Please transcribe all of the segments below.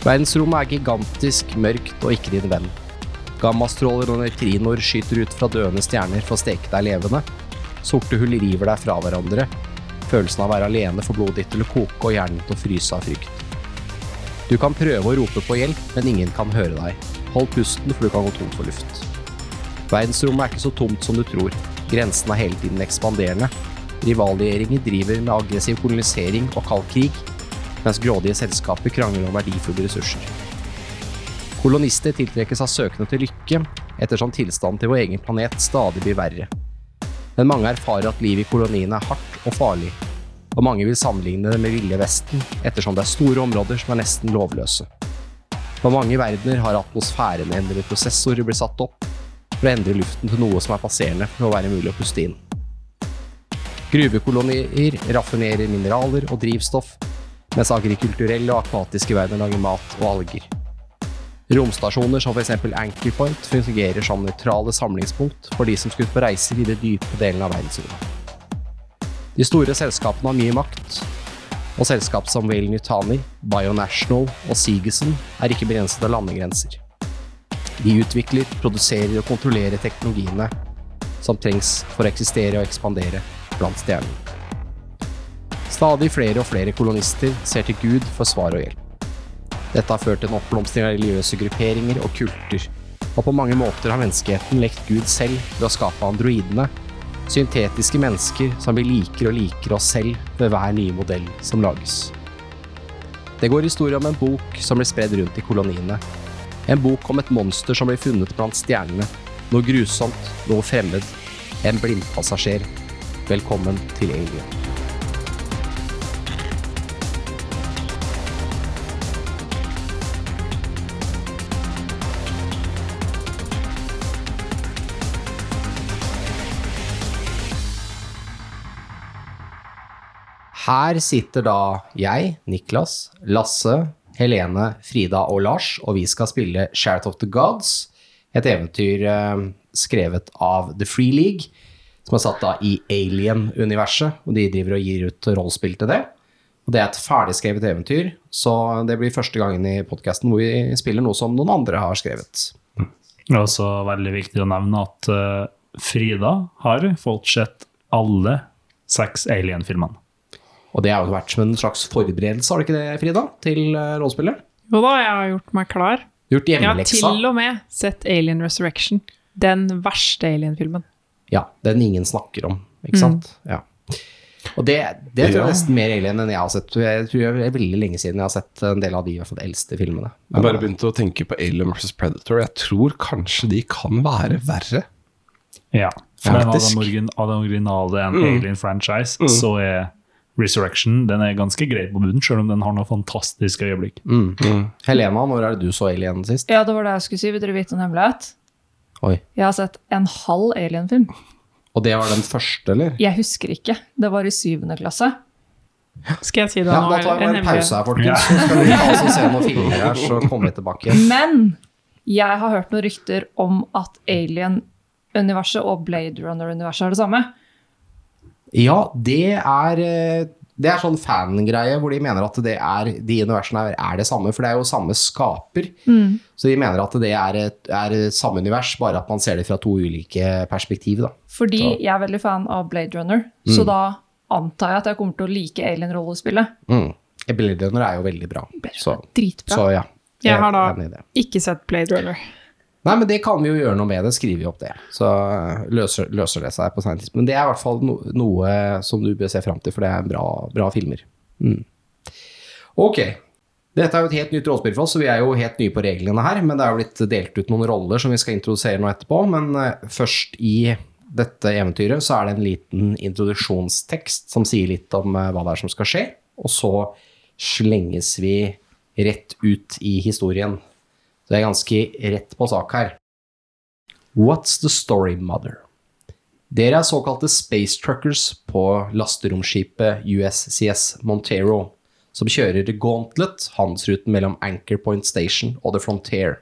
Verdensrommet er gigantisk, mørkt og ikke din venn. Gammastråler og nøytrinoer skyter ut fra døende stjerner for å steke deg levende. Sorte hull river deg fra hverandre. Følelsen av å være alene får blodet ditt til å koke og hjernen til å fryse av frykt. Du kan prøve å rope på hjelp, men ingen kan høre deg. Hold pusten, for du kan gå tom for luft. Verdensrommet er ikke så tomt som du tror. Grensen er hele tiden ekspanderende. Rivalregjeringer driver med aggressiv kolonisering og kald krig, mens grådige selskaper krangler om verdifulle ressurser. Kolonister tiltrekkes av søkende til lykke, ettersom tilstanden til vår egen planet stadig blir verre. Men mange erfarer at livet i koloniene er hardt og farlig, og mange vil sammenligne det med Ville Vesten, ettersom det er store områder som er nesten lovløse. På mange verdener har atmosfærenendrende prosessorer blitt satt opp for å endre luften til noe som er passerende for å være mulig å puste inn. Gruvekolonier raffinerer mineraler og drivstoff, mens agrikulturelle og akvatiske verdener lager mat og alger. Romstasjoner som f.eks. Anchor Point fungerer som nøytrale samlingspunkt for de som skulle på reiser i de dype delene av verdensrommet. De store selskapene har mye makt, og selskap som Whale Nutani, Bionational og Seagison er ikke begrenset av landegrenser. De utvikler, produserer og kontrollerer teknologiene som trengs for å eksistere og ekspandere blant stjernene. Stadig flere og flere kolonister ser til Gud for svar og hjelp. Dette har ført til en oppblomstring av religiøse grupperinger og kulter, og på mange måter har menneskeheten lekt Gud selv ved å skape androidene, syntetiske mennesker som vi liker og liker oss selv ved hver nye modell som lages. Det går historie om en bok som blir spredd rundt i koloniene. En bok om et monster som blir funnet blant stjernene. Noe grusomt, noe fremmed. En blindpassasjer. Velkommen til Alien. Her sitter da jeg, Niklas, Lasse, Helene, Frida og Lars, og vi skal spille Sharet of the Gods, et eventyr eh, skrevet av The Free League, som er satt da i Alien-universet, og de driver og gir ut rollespill til det. Og det er et ferdigskrevet eventyr, så det blir første gangen i podkasten hvor vi spiller noe som noen andre har skrevet. Det er også veldig viktig å nevne at uh, Frida har fått sett alle seks Alien-filmene. Og det har jo vært som en slags forberedelse, har det ikke det, Frida, til uh, rollespillet? Jo da, jeg har gjort meg klar. Gjort Jeg har til og med sett Alien Resurrection. Den verste Alien-filmen. Ja, den ingen snakker om, ikke sant? Ja. Og det, det tror jeg er nesten mer alien enn jeg har sett. Jeg tror det er veldig lenge siden jeg har sett en del av de fall eldste filmene. Jeg bare begynte å tenke på Alien vs. Predator. Jeg tror kanskje de kan være verre. Ja, for Faktisk. den, origin av den originale en Mm. Alien-franchise, så er Resurrection den er ganske grei på bunnen, selv om den har noen fantastiske øyeblikk. Mm. Helena, når er det du så Alien sist? Ja, det var det jeg skulle si. Vil dere vite en hemmelighet? Oi. Jeg har sett en halv Alien-film. Og det var den første, eller? Jeg husker ikke. Det var i syvende klasse. Skal jeg si det Ja, nå? da tar vi en pause her, folkens. Så skal vi ta oss og se noen filmer her, så kommer vi tilbake. Men jeg har hørt noen rykter om at Alien-universet og Blade Runner-universet er det samme. Ja, det er eh, det er sånn fangreie hvor de mener at det er, de universene er, er det samme, for det er jo samme skaper. Så de mener at det er, et, er samme univers, bare at man ser det fra to ulike perspektiv. Da. Fordi Så- jeg er veldig fan av Blade Runner, så da antar jeg at jeg kommer til å like Alien-rollespillet. Mm. Blade Runner er jo veldig bra. Så, Dritbra. så ja. Jeg har da-. Ikke sett Blade Runner. Nei, men det kan vi jo gjøre noe med det. Skriver vi opp det. Så eh, løser, løser det seg på senere tidspunkt. Men det er i hvert fall no, noe som du bør se fram til, for det er bra, bra filmer. Mm. Ok. Dette er jo et helt nytt rådspill for oss, så vi er jo helt nye på reglene her. Men det er jo blitt delt ut noen roller som vi skal introdusere nå etterpå. Men eh, først i dette eventyret så er det en liten introduksjonstekst som sier litt om eh, hva det er som skal skje. Og så slenges vi rett ut i historien. Så det er ganske rett på sak her. What's the story, mother? Dere er såkalte space truckers på lasteromskipet USCS Montero, som kjører The Gauntlet, handelsruten mellom Anchor Point Station og The Frontier.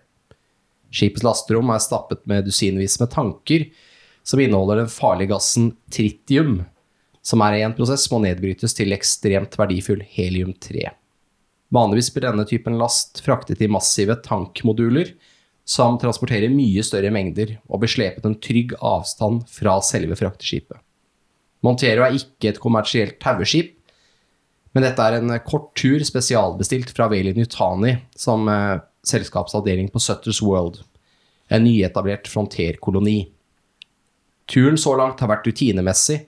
Skipets lasterom er stappet med dusinvis med tanker som inneholder den farlige gassen tritium, som er i en prosess må nedbrytes til ekstremt verdifull helium-3. Vanligvis blir denne typen last fraktet i massive tankmoduler som transporterer mye større mengder og blir slepet en trygg avstand fra selve frakteskipet. Montero er ikke et kommersielt taueskip, men dette er en kort tur spesialbestilt fra Veli Nutani som eh, selskapsavdeling på Sutters World, en nyetablert fronterkoloni. Turen så langt har vært rutinemessig,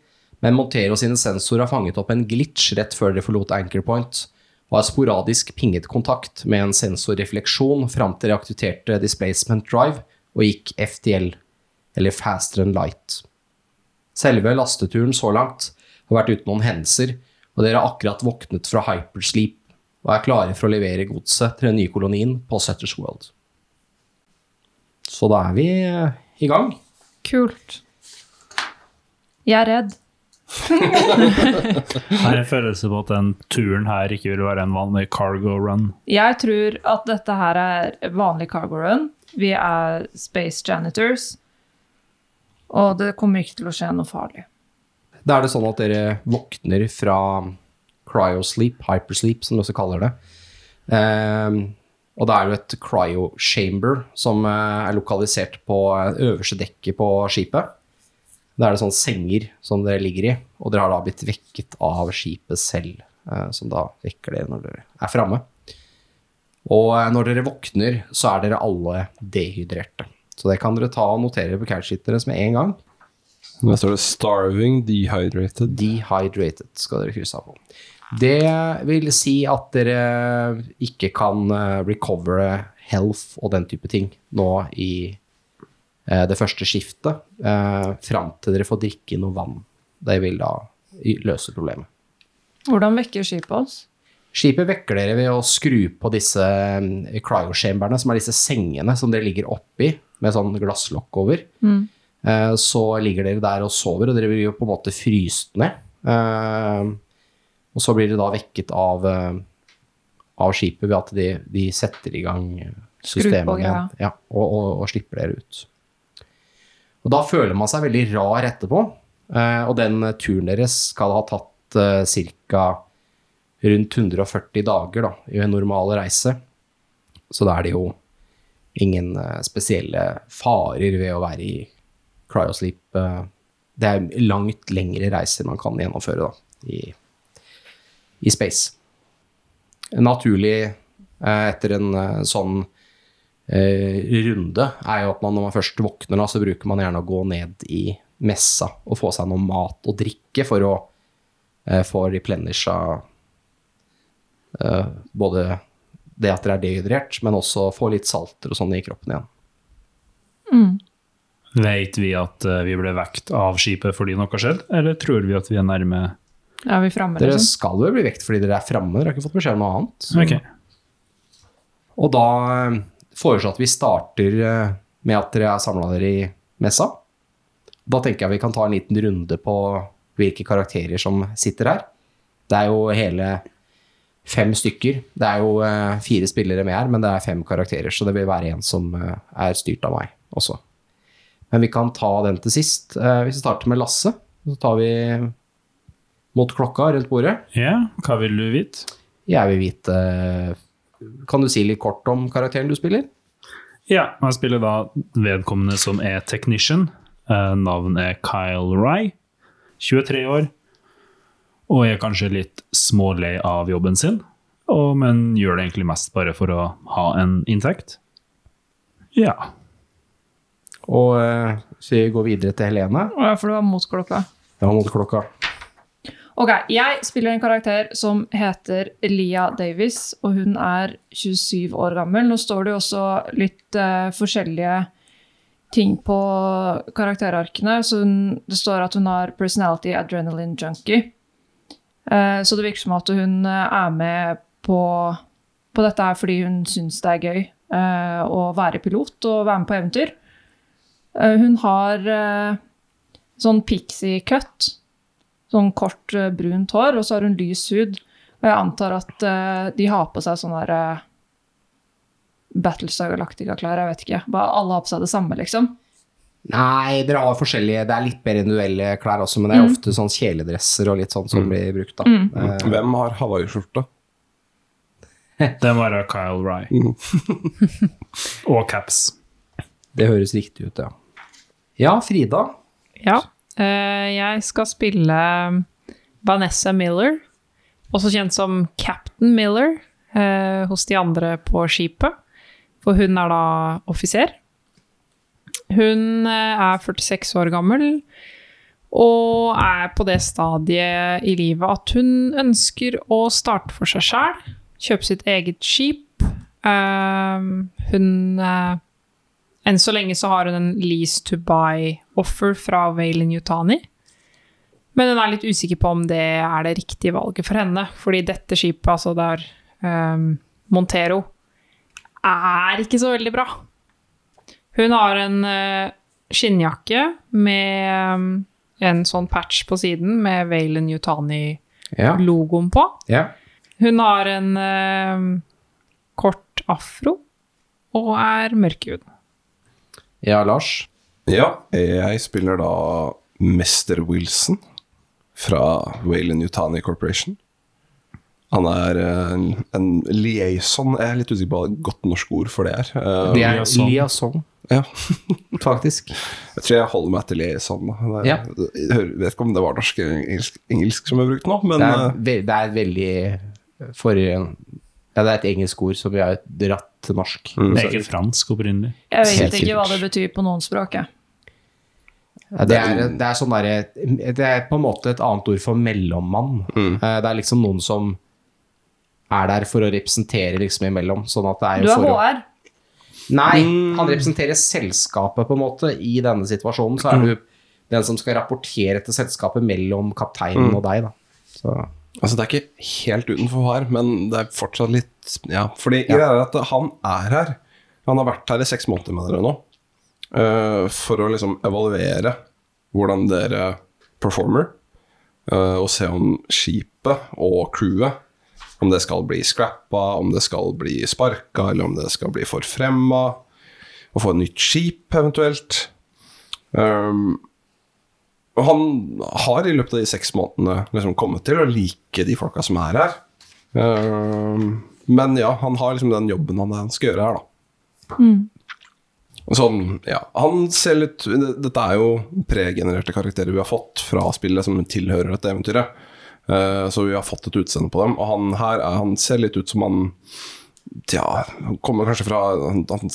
men Montero sine sensorer har fanget opp en glitch rett før de forlot Anchor Point, og har sporadisk pinget kontakt med en sensorrefleksjon fram til reaktiverte Displacement Drive og gikk FTL, eller Faster than Light. Selve lasteturen så langt har vært uten noen hendelser, og dere har akkurat våknet fra hypersleep og er klare for å levere godset til den nye kolonien på Sutters World. Så da er vi i gang. Kult. Jeg er redd. Har en følelse på at den turen her ikke vil være en vanlig cargo run. Jeg tror at dette her er vanlig cargo run. Vi er space janitors. Og det kommer ikke til å skje noe farlig. Da er det sånn at dere våkner fra cryosleep, hypersleep som de også kaller det. Um, og det er jo et cryo chamber som eh, er lokalisert på eh, øverste dekket på skipet. Da er det sånne senger som dere ligger i, og dere har da blitt vekket av skipet selv, eh, som da vekker dere når dere er framme. Og eh, når dere våkner, så er dere alle dehydrerte. Så det kan dere ta og notere på catchsheetet deres med en gang. Der står det 'starving dehydrated'. Dehydrated skal dere krysse av på. Det vil si at dere ikke kan eh, recovere health og den type ting nå i det første skiftet, eh, fram til dere får drikke noe vann. Det vil da løse problemet. Hvordan vekker skipet oss? Skipet vekker dere ved å skru på disse eh, cryochamberene, som er disse sengene som dere ligger oppi, med sånn glasslokk over. Eh, Så ligger dere der og sover, og dere blir jo på en måte fryst ned. Eh, Og så blir dere da vekket av, eh, av skipet ved at de, de setter i gang systemene greia. ja, og, og, og slipper dere ut. Og da føler man seg veldig rar etterpå, eh, og den turen deres skal ha tatt uh, ca. rundt 140 dager da, i en normal reise. Så da er det jo ingen eh, spesielle farer ved å være i cryosleep. eh, det er langt lengre reiser man kan gjennomføre da, i, i space. Naturlig eh, etter en eh, sånn eh, runde er jo at man når man først våkner, da, så bruker man gjerne å gå ned i messa og få seg noe mat og drikke for å eh, få replenisha eh, både det at dere er dehydrert, men også få litt salter og sånn i kroppen igjen. Vet vi at eh, vi ble vekt av skipet fordi noe har skjedd, eller tror vi at vi er nærme? Er vi framme, Dere liksom? skal jo bli vekt fordi dere er framme, dere har ikke fått beskjed om noe annet. Så- Ok. Og da foreslår jeg at vi starter eh, med at dere er samla dere i messa. Da tenker jeg vi kan ta en liten runde på hvilke karakterer som sitter her. Det er jo hele fem stykker. Det er jo eh, fire spillere med her, men det er fem karakterer, så det vil være en som eh, er styrt av meg også. Men vi kan ta den til sist. Hvis vi starter med Lasse, så tar vi mot klokka rundt bordet. Ja, hva vil du vite? Jeg vil vite Kan du si litt kort om karakteren du spiller? Ja, jeg spiller da vedkommende som er technician. Navnet navn er Kyle Rye, 23 år, og er kanskje litt smålei av jobben sin, og, men gjør det egentlig mest bare for å ha en inntekt. Ja. Og eh, så vi går videre til Helene. Ja, for det var mot klokka. Det var mot klokka. Ok, jeg spiller en karakter som heter Lia Davis, og hun er 27 år gammel. Nå står det jo også litt uh, forskjellige ting på karakterarkene. Så hun, det står at hun har personality adrenaline junkie. Uh, så det virker som at hun eh, er med på, på dette her fordi hun syns det er gøy uh, å være pilot og være med på eventyr. Hun har sånn pixie cut. Sånn kort, eh, brunt hår, og så har hun lys hud. Og jeg antar at uh, de har på seg sånne der, uh, Battlestar Galactica-klær. Jeg vet ikke. Bare alle har på seg det samme, liksom. Nei, dere har forskjellige Det er litt mer individuelle klær også, men det er ofte sånn kjeledresser og litt sånn som blir brukt, da. Eh, Hvem har hawaiiskjorte? Det var være Kyle Rye. Og Caps. Det høres riktig ut, ja. Ja, Frida. Ja. Eh, jeg skal spille Vanessa Miller, også kjent som Captain Miller, eh, hos de andre på skipet. For hun er da offiser. Hun eh, er 46 år gammel og er på det stadiet i livet at hun ønsker å starte for seg sjæl, kjøpe sitt eget skip. Hun Enn så lenge så har hun en lease to buy-offer fra Valen Yutani. Men hun er litt usikker på om det er det riktige valget for henne. Fordi dette skipet, altså der um, Montero, er ikke så veldig bra. Hun har en uh, skinnjakke med um, en sånn patch på siden med Valen Yutani-logoen Ja. på. ja. Hun har en uh, kort afro og er mørkhud. Ja, Lars. Ja, jeg spiller da Mester Wilson fra Waylon Yutani Corporation. Han er eh, en, en liaison Jeg er litt usikker på hva et godt norsk ord for det er. Eh, Det er liaison. liaison, ja, faktisk. jeg tror jeg holder meg til liaison. da. Det er- Ja. Jeg vet ikke om det var norsk eller engelsk, engelsk som er brukt nå, men Det er, eh, ve det er veldig for Ja, det er et engelsk ord som vi har dratt til norsk. Mm. Det er ikke fransk opprinnelig. Jeg vet Helt ikke hva det betyr på noen språk. jeg. Ja, det, er, det er sånn der, Det er på en måte et annet ord for mellommann. Mm. Eh, Det er liksom noen som er der for å representere liksom imellom. Sånn at det er jo Du er for å HR. Nei, Mm. han representerer selskapet på en måte i denne situasjonen. Så er du den som skal rapportere til selskapet mellom kapteinen og deg, da. Så Altså, det er ikke helt utenfor her, men det er fortsatt litt Ja, fordi Ja. er at han er her. Han har vært her i seks måneder med dere nå. uh, for å liksom evaluere hvordan dere performer. uh, og se om skipet og crewet Om det skal bli scrappa, om det skal bli sparka, eller om det skal bli forfremma. Og få et nytt skip, eventuelt. Um, og han har i løpet av de seks månedene liksom kommet til å like de folka som er her. Ehm, men ja, han har liksom den jobben han, han skal gjøre her, da. Sånn, ja. Han ser litt Dette er jo pregenererte karakterer vi har fått fra spillet som tilhører dette eventyret. Eh, så vi har fått et utseende på dem. Og han her er, han ser litt ut som han Tja, han kommer kanskje fra Han, han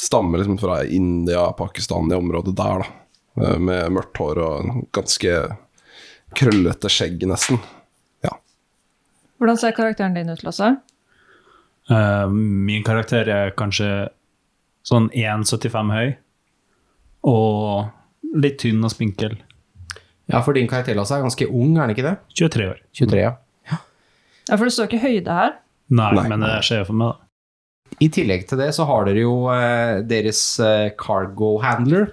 stammer liksom fra India, Pakistan, det området der, da. Eh, Med mørkt hår og ganske krøllete skjegg, nesten. Ja. Hvordan ser karakteren din ut, Lasse? Uh, min karakter er kanskje sånn 1,75 høy. Og litt tynn og spinkel. Ja, for din karakter Lasse, er ganske ung, er han ikke det? 23 år. 23, ja. Ja, for det står ikke høyde her. Nei, Nei. men det skjer for meg, da. I tillegg til det så har dere jo eh, deres eh, cargo handler,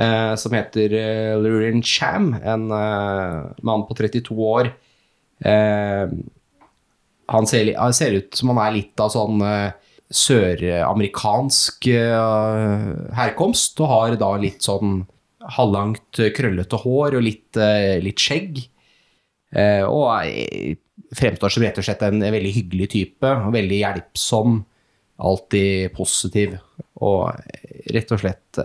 eh, som heter eh, Lurin Cham, en eh, mann på 32 år. Eh, han, ser, ser ut som han er litt av sånn eh, søramerikansk herkomst, og har da litt sånn halvlangt, krøllete hår og litt, litt skjegg. Og er- fremstår som rett og slett en veldig hyggelig type, veldig hjelpsom alltid positiv og rett og slett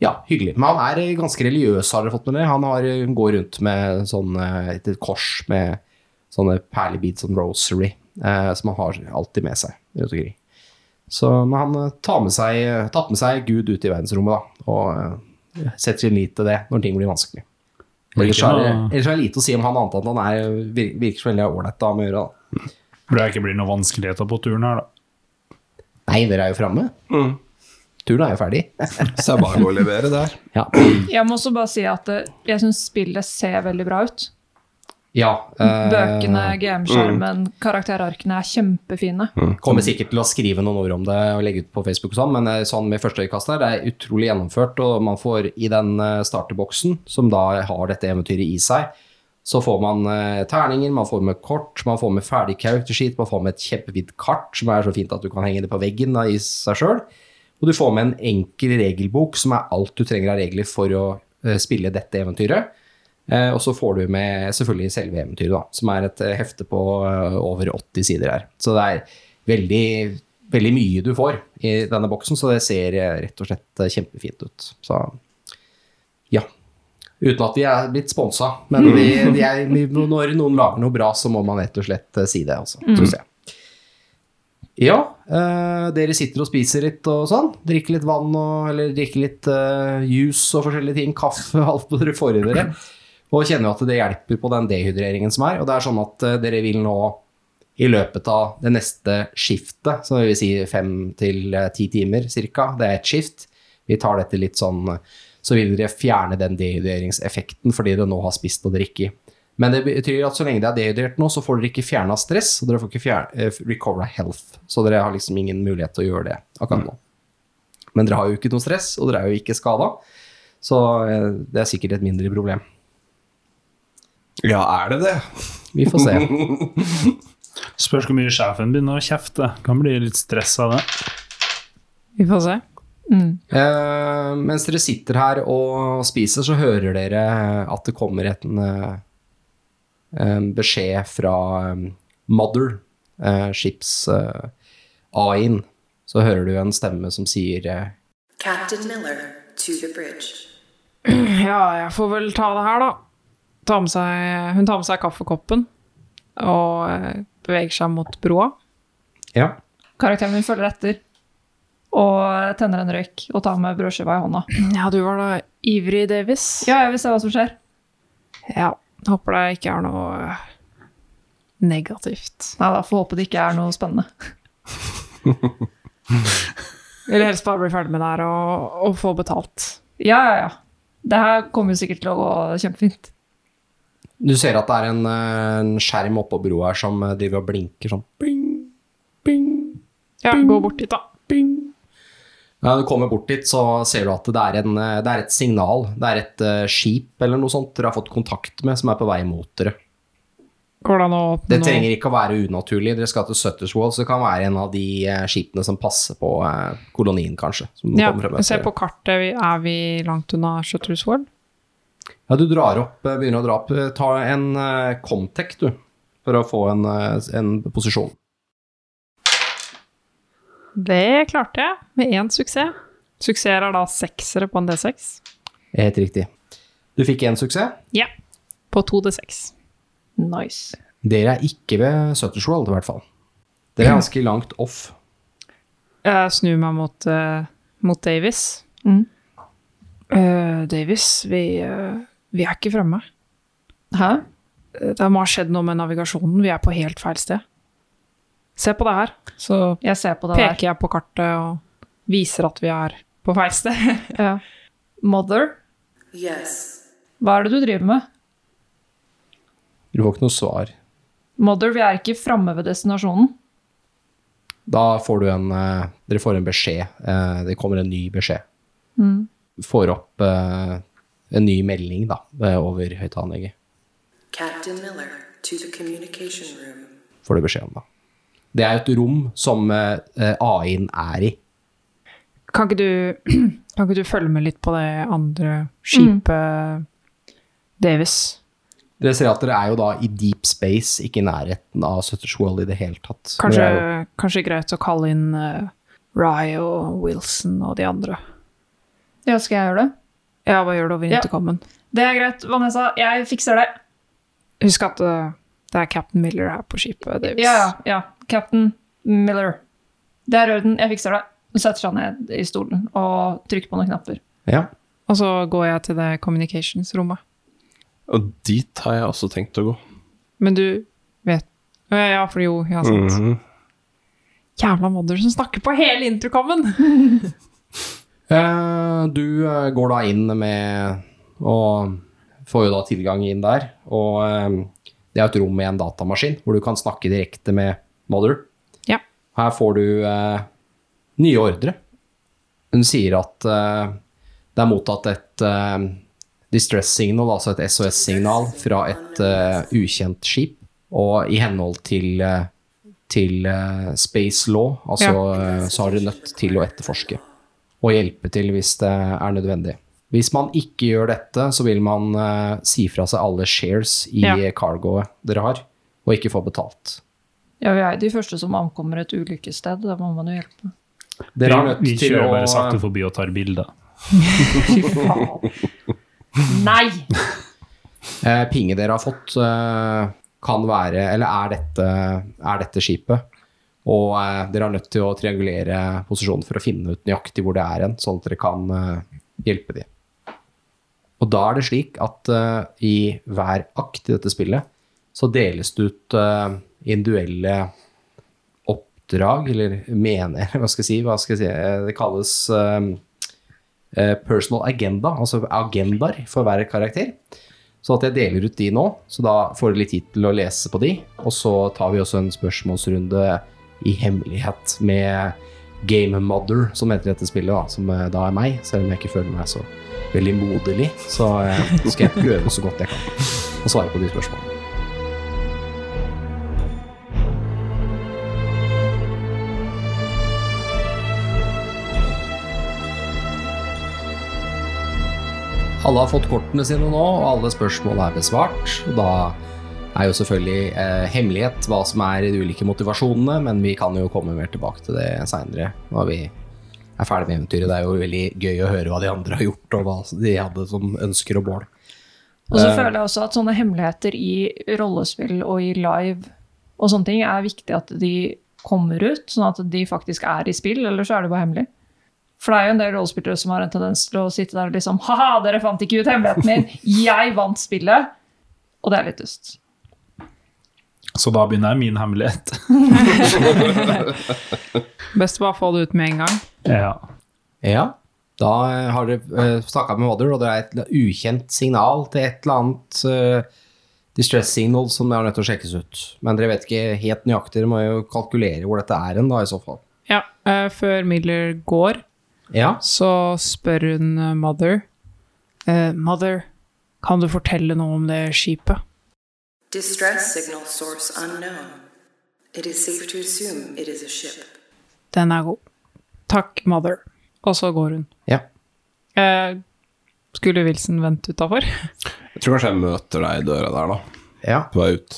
ja, hyggelig. Men han er ganske religiøs, har dere fått med det. Han har, går rundt med sånn, eh, et kors med sånne perlebeads og rosary, eh, som han har alltid med seg rundt omkring. Så men han eh, tar med seg, tatt med seg Gud ut i verdensrommet, da, og eh, setter sin lit til det når ting blir vanskelig. Ellers er, det, ellers er det lite å si om han annet enn at han er, virker så veldig ålreit å gjøre. Da. Burde det ikke bli noen vanskeligheter på turen her, da. Nei, dere er jo framme. Mm. Turen er jo ferdig. Så jeg bare går og leverer der. Ja. Jeg må også bare si at eh, jeg syns spillet ser veldig bra ut. ja eh, Bøkene, GM-skjermen, karakterarkene er kjempefine. Kommer sikkert til å skrive noen ord om det og legge ut på Facebook og sånn, men eh, sånn med første øyekast her, det er utrolig gjennomført, og man får i den starterboksen, som da har dette eventyret i seg, så får man terninger, man får med kort, man får med ferdig character sheet, man får med et kjempefint kart som er så fint at du kan henge det på veggen da, i seg sjøl. Og du får med en enkel regelbok som er alt du trenger av regler for å eh, spille dette eventyret. Eh, og så får du med selvfølgelig selve eventyret, da, som er et eh, hefte på over 80 sider her. Så det er veldig, veldig mye du får i denne boksen, så det ser rett og slett kjempefint ut. Så ja. Uten at vi er blitt sponsa, men vi, de er, når noen lager noe bra, så må man rett og slett si det, altså, tror jeg. Ja, eh, dere sitter og spiser litt og sånn. Drikker litt vann og, eller drikker litt eh, juice og forskjellige ting. Kaffe, alt dere får i dere. Og kjenner at det hjelper på den dehydreringen som er. Og det er sånn at eh, dere vil nå i løpet av det neste skiftet, så vil vil si fem til eh, ti timer cirka, det er et skift. Vi tar dette litt sånn Så vil dere fjerne den dehydreringseffekten fordi dere nå har spist og drikket. Men det betyr at så lenge det er dehydrert nå, så får dere ikke fjerna stress, og dere får ikke fjerne, eh, recovera health. Så dere har liksom ingen mulighet til å gjøre det akkurat nå. Men dere har jo ikke noe stress, og dere er jo ikke skada, så eh, det er sikkert et mindre problem. Ja, er det det? Vi får se. Spørs hvor mye sjefen begynner å kjefte. Kan bli litt stress av det. Vi får se. Eh, mens dere sitter her og spiser, så hører dere at det kommer et eh, en beskjed fra eh, Mother, eh, skips eh. Så hører du en stemme som sier eh, Captain Miller to the bridge. Ja, jeg får vel ta det her, da. Ta med seg, hun tar med seg kaffekoppen og beveger seg mot broa. Ja. Karakteren min følger etter og tenner en røyk og tar med brødskiva i hånda. Ja, du var da ivrig, Davis. Ja, jeg vil se hva som skjer. Ja, håper det ikke er noe øh, negativt. Nei da, får håpe det ikke er noe spennende. Vil helst bare bli ferdig med det her og, og få betalt. Ja, ja, ja. Det her kommer jo sikkert til å gå kjempefint. Du ser at det er en, eh, en skjerm oppå broa her som eh, driver og blinker sånn. Bing, bing, Ja, gå bort dit, da. bing. Når du kommer bort dit, så ser du at det er, en, eh, det er et signal. Det er et eh, skip eller noe sånt dere har fått kontakt med, som er på vei mot dere. Hvordan, det trenger ikke å være unaturlig. Dere skal til Sutters Wall, så det kan være en av de eh, skipene som passer på kolonien, kanskje. Som Ja, se på kartet. Er vi langt unna Shutters World? Ja, du drar opp, begynner å dra opp. Ta en Comtec, du, for å få en, en posisjon. Det klarte jeg, med én suksess. Suksesser er da seksere på en D6. Helt riktig. Du fikk én suksess. Ja. På to D6. Nice. Dere er ikke ved Sutters World, i hvert fall. Dere er ganske langt off. Jeg snur meg mot, uh, mot Davis. Mm. Uh, Davis, vi, uh, vi er ikke fremme. Hæ? Eh, Det må ha skjedd noe med navigasjonen. Vi er på helt feil sted. Se på det her. Så Jeg ser på det der. peker jeg på kartet og viser at vi er på feil sted. Ja. Mother, Yes. hva er det du driver med? Du får ikke noe svar. Mother, vi er ikke framme ved destinasjonen. Da får du en eh, Dere får en beskjed. Eh, det kommer en ny beskjed. Mm. Får opp eh, en ny melding da, over høyttalerlegget. Captain Miller to the communication room. Får du beskjed om, da. Det er jo et rom som eh, AI-en er i. Kan ikke, du, kan ikke du følge med litt på det andre skipet, Davis? Dere ser at dere er jo da i deep space, ikke i nærheten av Sutters World i det hele tatt. Kanskje, jo- kanskje greit å kalle inn uh, Rye og Wilson og de andre. Ja, skal jeg gjøre det? Ja, hva gjør du over Ja. Det er greit, Vanessa. Jeg fikser det. Husk at uh, det er Captain Miller her på skipet, Davis. Ja, ja. Captain Miller. Det er orden. Jeg fikser det. Hun setter seg ned i stolen og trykker på noen knapper. ja. Og så går jeg til det communications-rommet. Og dit har jeg også tenkt å gå. Men du vet Ja, for jo, ja, sant. Mhm. Jævla modder som snakker på hele intercomen! Eh, du eh, går da inn med Og får jo da tilgang inn der. Og eh, det er et rom med en datamaskin hvor du kan snakke direkte med Mother. Ja. Her får du eh, nye ordre. Hun sier at eh, det er mottatt et eh, distress signal, altså et SOS-signal, fra et eh, ukjent skip. Og i henhold til, eh, til eh, space law, altså, ja. så har dere nødt til å etterforske og hjelpe til hvis det er nødvendig. Hvis man ikke gjør dette, så vil man eh, si fra seg alle shares i Ja. cargoet dere har, og ikke få betalt. Ja, vi er de første som ankommer et ulykkessted. Da må man jo hjelpe. Dere er vi, nødt vi til kjører å bare sakte forbi og tar bilder. Fy faen. Nei! eh, Pinge dere har fått, eh, kan være Eller er dette, er dette skipet? Og eh, dere er nødt til å triangulere posisjonen for å finne ut nøyaktig hvor det er hen, sånn at dere kan eh, hjelpe dem. Og da er det slik at i hver akt i dette spillet så deles det ut uh, individuelle oppdrag, eller mener, hva skal jeg si, hva skal jeg si, eh, det kalles eh, personal agenda, altså agendaer for hver karakter. Så at jeg deler ut de nå, så da får du litt tid til å lese på de. Og så tar vi også en spørsmålsrunde i hemmelighet med Game Mother, som heter dette spillet, da, som da er meg, selv om jeg ikke føler meg så veldig moderlig. Så skal jeg prøve så godt jeg kan å svare på de spørsmålene. Alle har fått kortene sine nå, og alle spørsmål er besvart. Da er jo selvfølgelig eh, hemmelighet hva som er de ulike motivasjonene, men vi kan jo komme mer tilbake til det seinere når vi er ferdig med eventyret. Det er jo veldig gøy å høre hva de andre har gjort, og hva de hadde som ønsker og mål. Og så Eh. føler jeg også at sånne hemmeligheter i rollespill og i live og sånne ting er viktig at de kommer ut, sånn at de faktisk er i spill, eller så er det bare hemmelig. For det er jo en del rollespillere som har en tendens til å sitte der og liksom Ha-ha, dere fant ikke ut hemmeligheten min! Jeg vant spillet! Og det er litt dust. Så da begynner jeg min hemmelighet. Best å bare få det ut med en gang. Ja. Ja, da eh, har dere uh, snakka med Mother, og det er et ukjent signal til et eller annet uh, distress signal som er nødt til å sjekkes ut. Men dere vet ikke helt nøyaktig, dere må jo kalkulere hvor dette er hen, da, i så fall. Ja, uh, før Miller går, Ja, så spør hun eh, Mother eh, Mother, kan du fortelle noe om det skipet? Distress signal source unknown. It is safe to assume it is a ship. Den er god. Takk, Mother. Og så går hun. ja. Eh, skulle Wilson vente utafor? Jeg tror kanskje jeg møter deg i døra der, da. ja. På vei ut.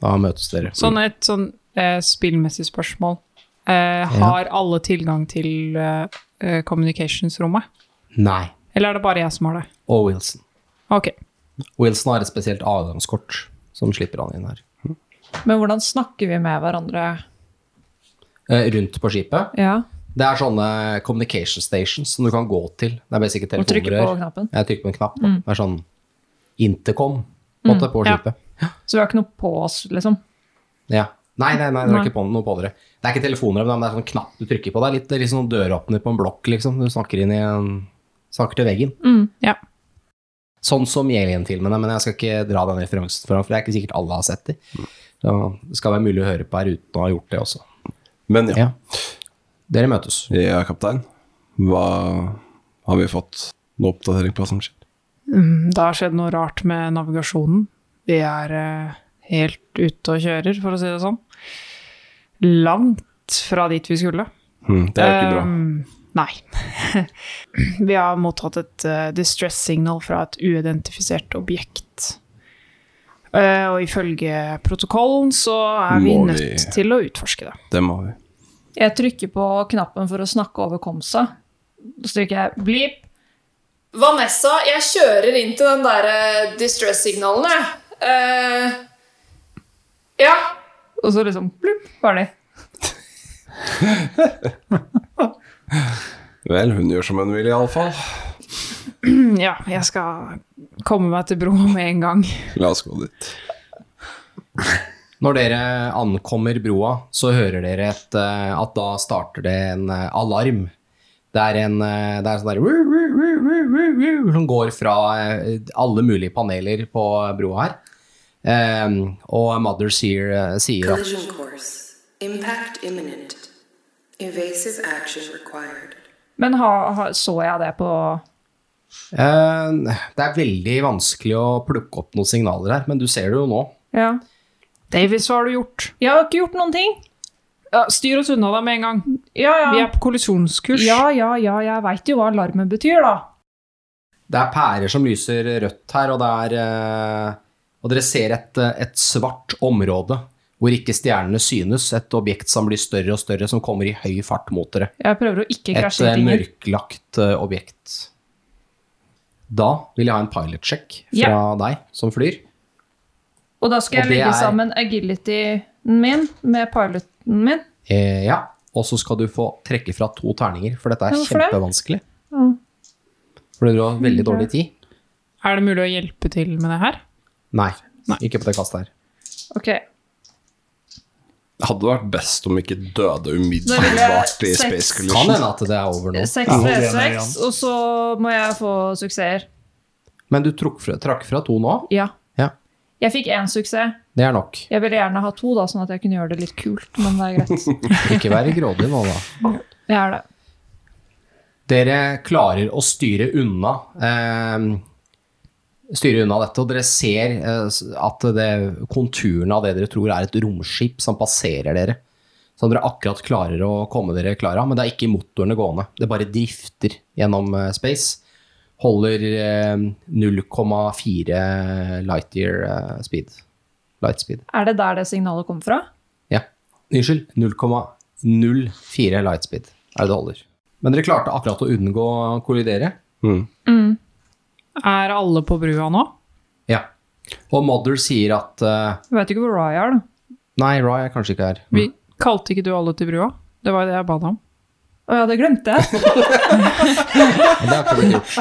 Da møtes dere. Sånn et sånn eh, spillmessig spørsmål. Eh, har alle tilgang til eh, eh, communicationsrommet? Nei. Eller er det bare jeg som har det? Og Wilson. Ok. Wilson har et spesielt adgangskort som slipper han inn her. Men hvordan snakker vi med hverandre? Eh, rundt på skipet. Ja, Det er sånne communication stations som du kan gå til. Det er basic Og trykke på telefonrør. knappen? Jeg trykker på en knapp. Mm. Det er sånn intercom på, mm. på skipet. ja. Så vi har ikke noe på oss, liksom? Ja. Nei, nei, nei, det er ikke på noe på dere. Det er ikke telefoner, men det er sånn knapp du trykker på. Det er litt, det er litt sånn døråpner på en blokk, liksom. Du snakker inn i en Snakker til veggen. Ja. Sånn som i Alien-filmene, men jeg skal ikke dra den referansen foran, for det er ikke sikkert alle har sett de. Så det skal være mulig å høre på her uten å ha gjort det også. Men ja, Ja. Dere møtes. ja kaptein. Hva har vi fått noe oppdatering på hva som skjer? Mm, Det har skjedd noe rart med navigasjonen. Vi er eh, helt ute og kjører, for å si det sånn. Langt fra dit vi skulle. Mm, det er jo ikke bra. Um, nei. vi har mottatt et uh, distress signal fra et uidentifisert objekt. Uh, og ifølge protokollen så er vi vi- nødt til å utforske det. Det må vi. Jeg trykker på knappen for å snakke over komsa. Så trykker jeg bleep. Vanessa, jeg kjører inn til den der eh, distress-signalen, jeg. Eh, ja. Og så liksom blubb, ferdig. Vel, hun gjør som hun vil, iallfall. Ja, jeg skal komme meg til broa med en gang. La oss gå dit. Når dere ankommer broa, så hører dere et, eh, at da starter det en eh, alarm. Det er en eh, det er sånn der som går fra alle mulige paneler på broa her. Eh, og Mother sier, eh, sier at Collision course. Impact imminent. Evasive action required. Men ha, ha, så jeg det på eh, Det er veldig vanskelig å plukke opp noen signaler her, men du ser det jo nå. Ja. Davis, hva har du gjort? Jeg har ikke gjort noen ting. Ja, styr oss unna det med en gang. Ja, ja. Vi er på kollisjonskurs. Ja, ja, ja, jeg veit jo hva alarmen betyr, da. Det er pærer som lyser rødt her, og det er eh, Og dere ser et, eh, et svart område hvor ikke stjernene synes, et objekt som blir større og større, som kommer i høy fart mot dere. Jeg prøver å ikke krasje i Et ting. mørklagt eh, objekt. Da vil jeg ha en pilot-sjekk fra Ja. deg som flyr. Og da skal Og jeg legge er- sammen agilityen min med piloten min. Eh, ja. Og så skal du få trekke fra to terninger, for dette er Hvorfor det? kjempevanskelig. Ja. For du har veldig dårlig tid. Er det mulig å hjelpe til med det her? Nei, Nei. ikke på det kastet her. Ok, Det hadde vært best om ikke døde umiddelbart i Space Collision. Kan hende at det er over nå. 6 Ja. D6, og så må jeg få suksesser. Men du trakk fra, trakk fra to nå? Ja. Ja. Jeg fikk én suksess. Det er nok. Jeg ville gjerne ha to, da, sånn at jeg kunne gjøre det litt kult, men det er greit. Ikke være grådig nå, da. Jeg er det. Dere klarer å styre unna eh, styre unna dette, og dere ser eh, at det, konturene av det dere tror er et romskip som passerer dere. Som dere akkurat klarer å komme dere klar av, men det er ikke motorene gående. Det bare drifter gjennom eh, space. Holder eh, 0,4 light year speed. Light speed. Er det der det signalet kommer fra? Ja. Unnskyld. 0,04 light speed er det det holder. Men dere klarte akkurat å unngå å kollidere. Mm. Er alle på brua nå? Ja. Og Mother sier at uh, Du vet ikke hvor Rye er, da. Nei, Rye er kanskje ikke her. Vi Kalte ikke du alle til brua? Det var jo det jeg ba deg om. Å ja, det glemte jeg. Det har ikke blitt gjort.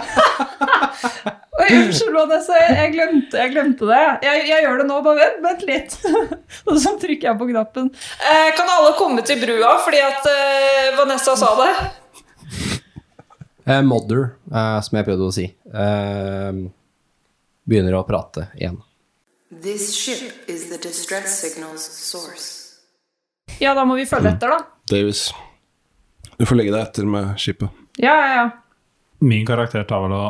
Oi, Unnskyld, Vanessa, jeg, glemte, jeg glemte det. Jeg, jeg gjør det nå, bare vent, vent litt. Og så trykker jeg på knappen. Eh, kan alle komme til brua, fordi at eh, Vanessa sa det? Eh, Modder, eh, som jeg prøvde å si, eh, begynner å prate igjen. This ship is the distress signal's source. Ja, da må vi følge etter, da. Davis, du får legge deg etter med skipet. Ja, ja, ja. Min karakter tar vel å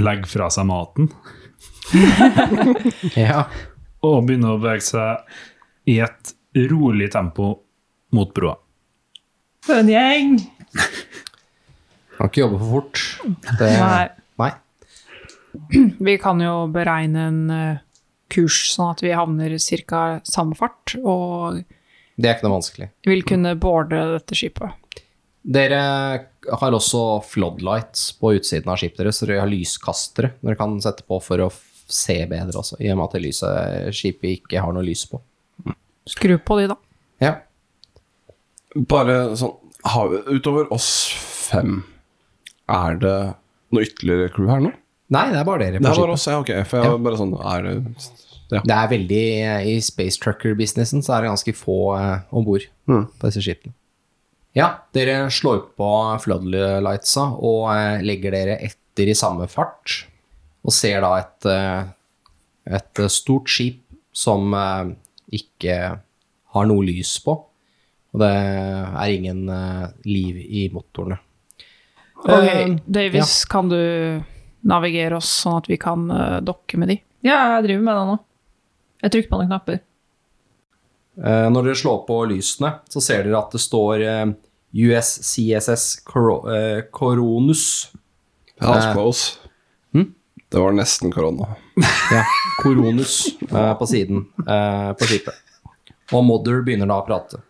legge fra seg maten Ja. og begynne å bevege seg i et rolig tempo mot broa. For en gjeng. Kan ikke jobbe for fort. Det, Nei. nei. Vi kan jo beregne en eh, kurs sånn at vi havner ca. samme fart, og Det er ikke noe vanskelig. vil kunne boarde dette skipet. Dere har også floodlights på utsiden av skipet deres, så dere har lyskastere dere kan sette på for å se bedre også, i og med at det lyset skipet ikke har noe lys på. Skru på de, da. Ja. Bare sånn Utover oss fem, er det noe ytterligere crew her nå? Nei, det er bare dere Det er bare oss, ja, ok. For jeg var bare sånn Er det Ja. Det er veldig I space trucker-businessen så er det ganske få eh, om bord Mm. på disse skipene. Ja, dere slår på floodlightsa og eh, legger dere etter i samme fart, og ser da et, eh, et eh, stort skip som eh, ikke har noe lys på, og det er ingen eh, liv i motorene. Eh, Davis, kan du navigere oss sånn at vi kan uh, dokke med de? Ja, jeg driver med det nå. Jeg trykker på noen knapper. Uh, Når dere slår på lysene, så ser dere at det står USCSS Koronus. Coronus. Ja, Eh. suppose. Hm? Det var nesten korona. Ja, Koronus på siden eh, på skipet. Og Modder begynner da å prate.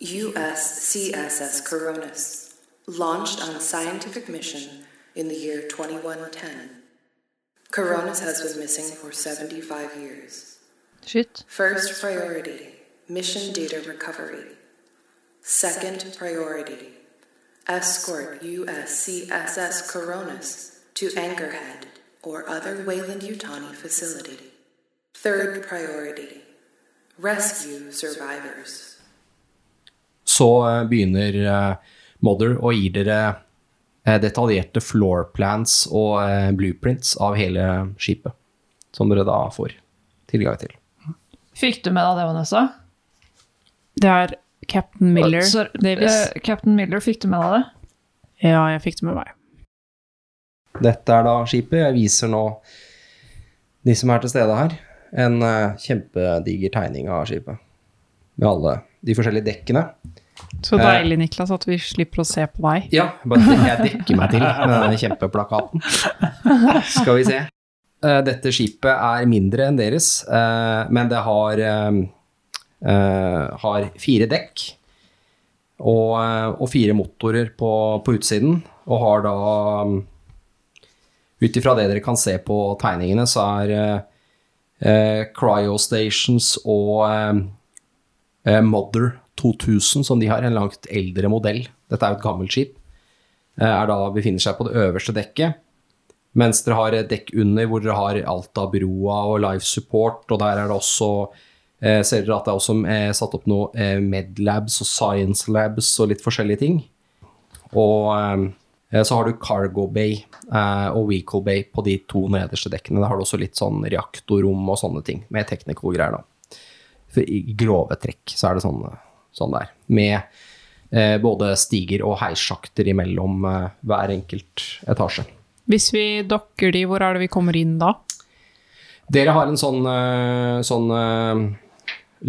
USCSS Coronis, launched on a scientific mission in the year 2110. Coronas has been missing for 75 years. Shit. First priority mission data recovery. Second priority escort USCSS Coronas to Anchorhead or other Wayland Utani facility. Third priority rescue survivors. Så eh, begynner eh, og gir dere eh, detaljerte floor plans og eh, blueprints av hele skipet. Som dere da får tilgang til. Fikk du med deg det, Vanessa? Det er Captain Miller uh, sorry, Davis. Uh, Captain Miller, fikk du med deg det? Ja, jeg fikk det med meg. Dette er da skipet. Jeg viser nå de som er til stede her, en uh, kjempediger tegning av skipet. Med alle de forskjellige dekkene. Så Eh. deilig, Niklas, at vi slipper å se på deg. Ja, jeg dekker meg til med denne kjempeplakaten. Skal vi se. Eh, Dette skipet er mindre enn deres, eh, men det har eh, eh, har fire dekk og, eh, og fire motorer på, på utsiden, og har da Ut ifra det dere kan se på tegningene, så er eh, eh, cryostations og eh, eh, Mother 2000, som de har, en langt eldre modell. Dette er jo et gammelt skip. eh, Er da befinner seg på det øverste dekket. Mens dere har et dekk under hvor dere har alt av broa og life support, og der er det også eh, Ser dere at det er også eh, satt opp noe eh, medlabs og science labs og litt forskjellige ting. Og eh, så har du cargo bay og vehicle bay på de to nederste dekkene. Der har du også litt sånn reaktorrom og sånne ting, med teknikogreier, da. For I grove trekk så er det sånn, sånn der. Med eh, både stiger og heissjakter imellom eh, hver enkelt etasje. Hvis vi dokker de, hvor er det vi kommer inn da? Dere har en sånn, eh, sånn eh,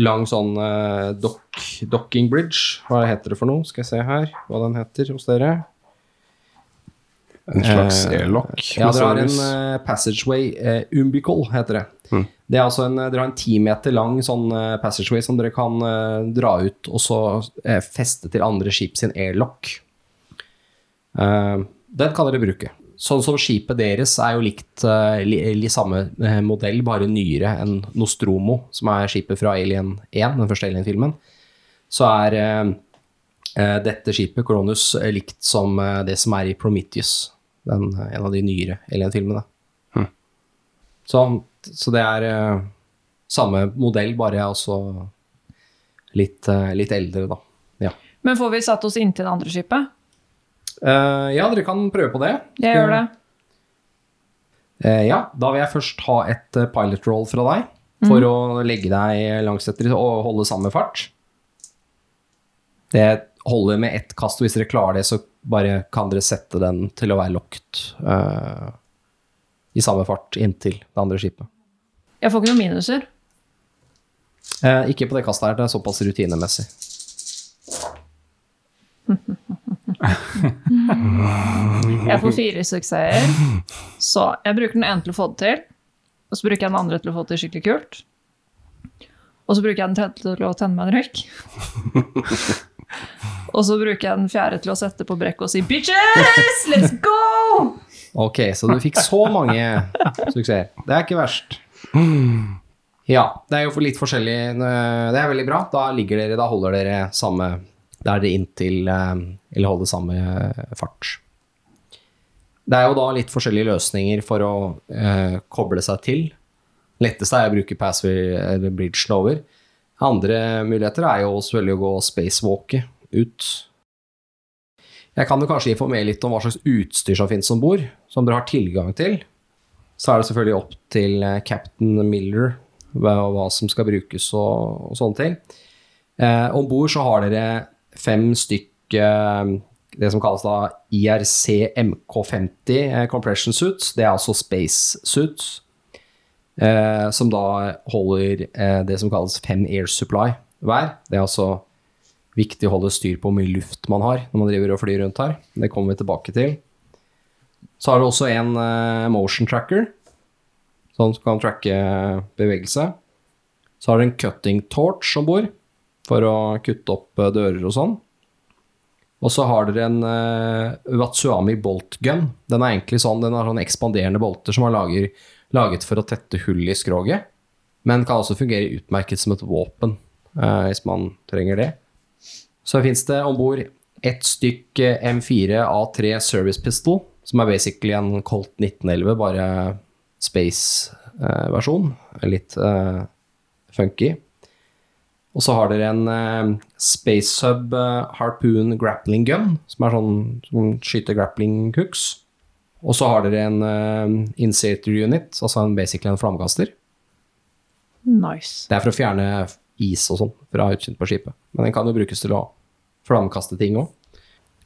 lang sånn eh, dock, docking bridge. Hva heter det for noe? Skal jeg se her hva den heter hos dere. En slags Eh, airlock. Ja, dere har en eh, passageway, uh, umbical heter det. Mm. Det altså en, dere har en ti meter lang sånn eh, passageway som dere kan eh, dra ut og så eh, feste til andre skip sin airlock. Eh, den kan dere bruke. Sånn som skipet deres er jo likt eh, li, li samme eh, modell, bare nyere enn Nostromo, som er skipet fra Alien 1, den første Alien-filmen. Så er eh, eh, dette skipet, Coronus, eh, likt som eh, det som er i Prometheus, den, eh, en av de nyere Alien-filmene. Hm. Så, så det er eh, samme modell, bare også litt, eh, litt eldre, da. Ja. Men får vi satt oss inntil det andre skipet? Uh, ja, dere kan prøve på det. Jeg gjør det. Eh, ja, da vil jeg først ha et pilot roll fra deg, for å legge deg langs etter og holde samme fart. Det holder med ett kast, og hvis dere klarer det, så bare kan dere sette den til å være locked uh, i samme fart inntil det andre skipet. Jeg får ikke noen minuser. Eh, ikke på det kastet her, det er såpass rutinemessig. Jeg får fire suksesser. Så jeg bruker den ene til å få det til. Og så bruker jeg den andre til å få det til skikkelig kult. Og så bruker jeg den tredje til å tenne meg en røyk. Og så bruker jeg den fjerde til å sette på brekket og si 'bitches, let's go'! Ok, så du fikk så mange suksesser. Det er ikke verst. Ja, det er jo for litt forskjellig Det er veldig bra. Da ligger dere, da holder dere samme Da er dere inntil eh, Eller holder samme fart. Det er jo da litt forskjellige løsninger for å eh, koble seg til. Letteste er å bruke passway eller bridgen over. Andre muligheter er jo selvfølgelig å gå spacewalke ut. Jeg kan jo kanskje informere litt om hva slags utstyr som finnes om bord, som dere har tilgang til. Så er det selvfølgelig opp til cap'n captain Miller hva som skal brukes og, og sånne ting. Eh, om bord så har dere fem stykk eh, det som kalles da IRC MK50 eh, compression suits. Det er altså space suits. Eh, som da holder eh, det som kalles fem air supply hver. Det er altså viktig å holde styr på hvor mye luft man har når man driver og flyr rundt her. Det kommer vi tilbake til. Så har du også en eh, motion tracker, som kan tracke bevegelse. Så har du en cutting torch om bord, for å kutte opp eh, dører og sånn. Og så har dere en uh, Watsuami bolt gun. Den er egentlig sånn, den har sånn ekspanderende bolter som man lager, laget for å tette hull i skroget. Men kan også fungere utmerket som et våpen, eh, hvis man trenger det. Så finnes det om bord ett stykk eh, M4 A3 Service Pistol, som er basically en Colt 1911, bare space-versjon. Litt eh, funky. Og så har dere en eh, Space Sub eh, Harpoon Grappling Gun, som er sånn som skyter grappling hooks. Og så har dere en uh, inserter unit, altså en basically en flammekaster. Nice. Det er for å fjerne is og sånn fra utsiden på skipet. Men den kan jo brukes til å flammekaste ting òg.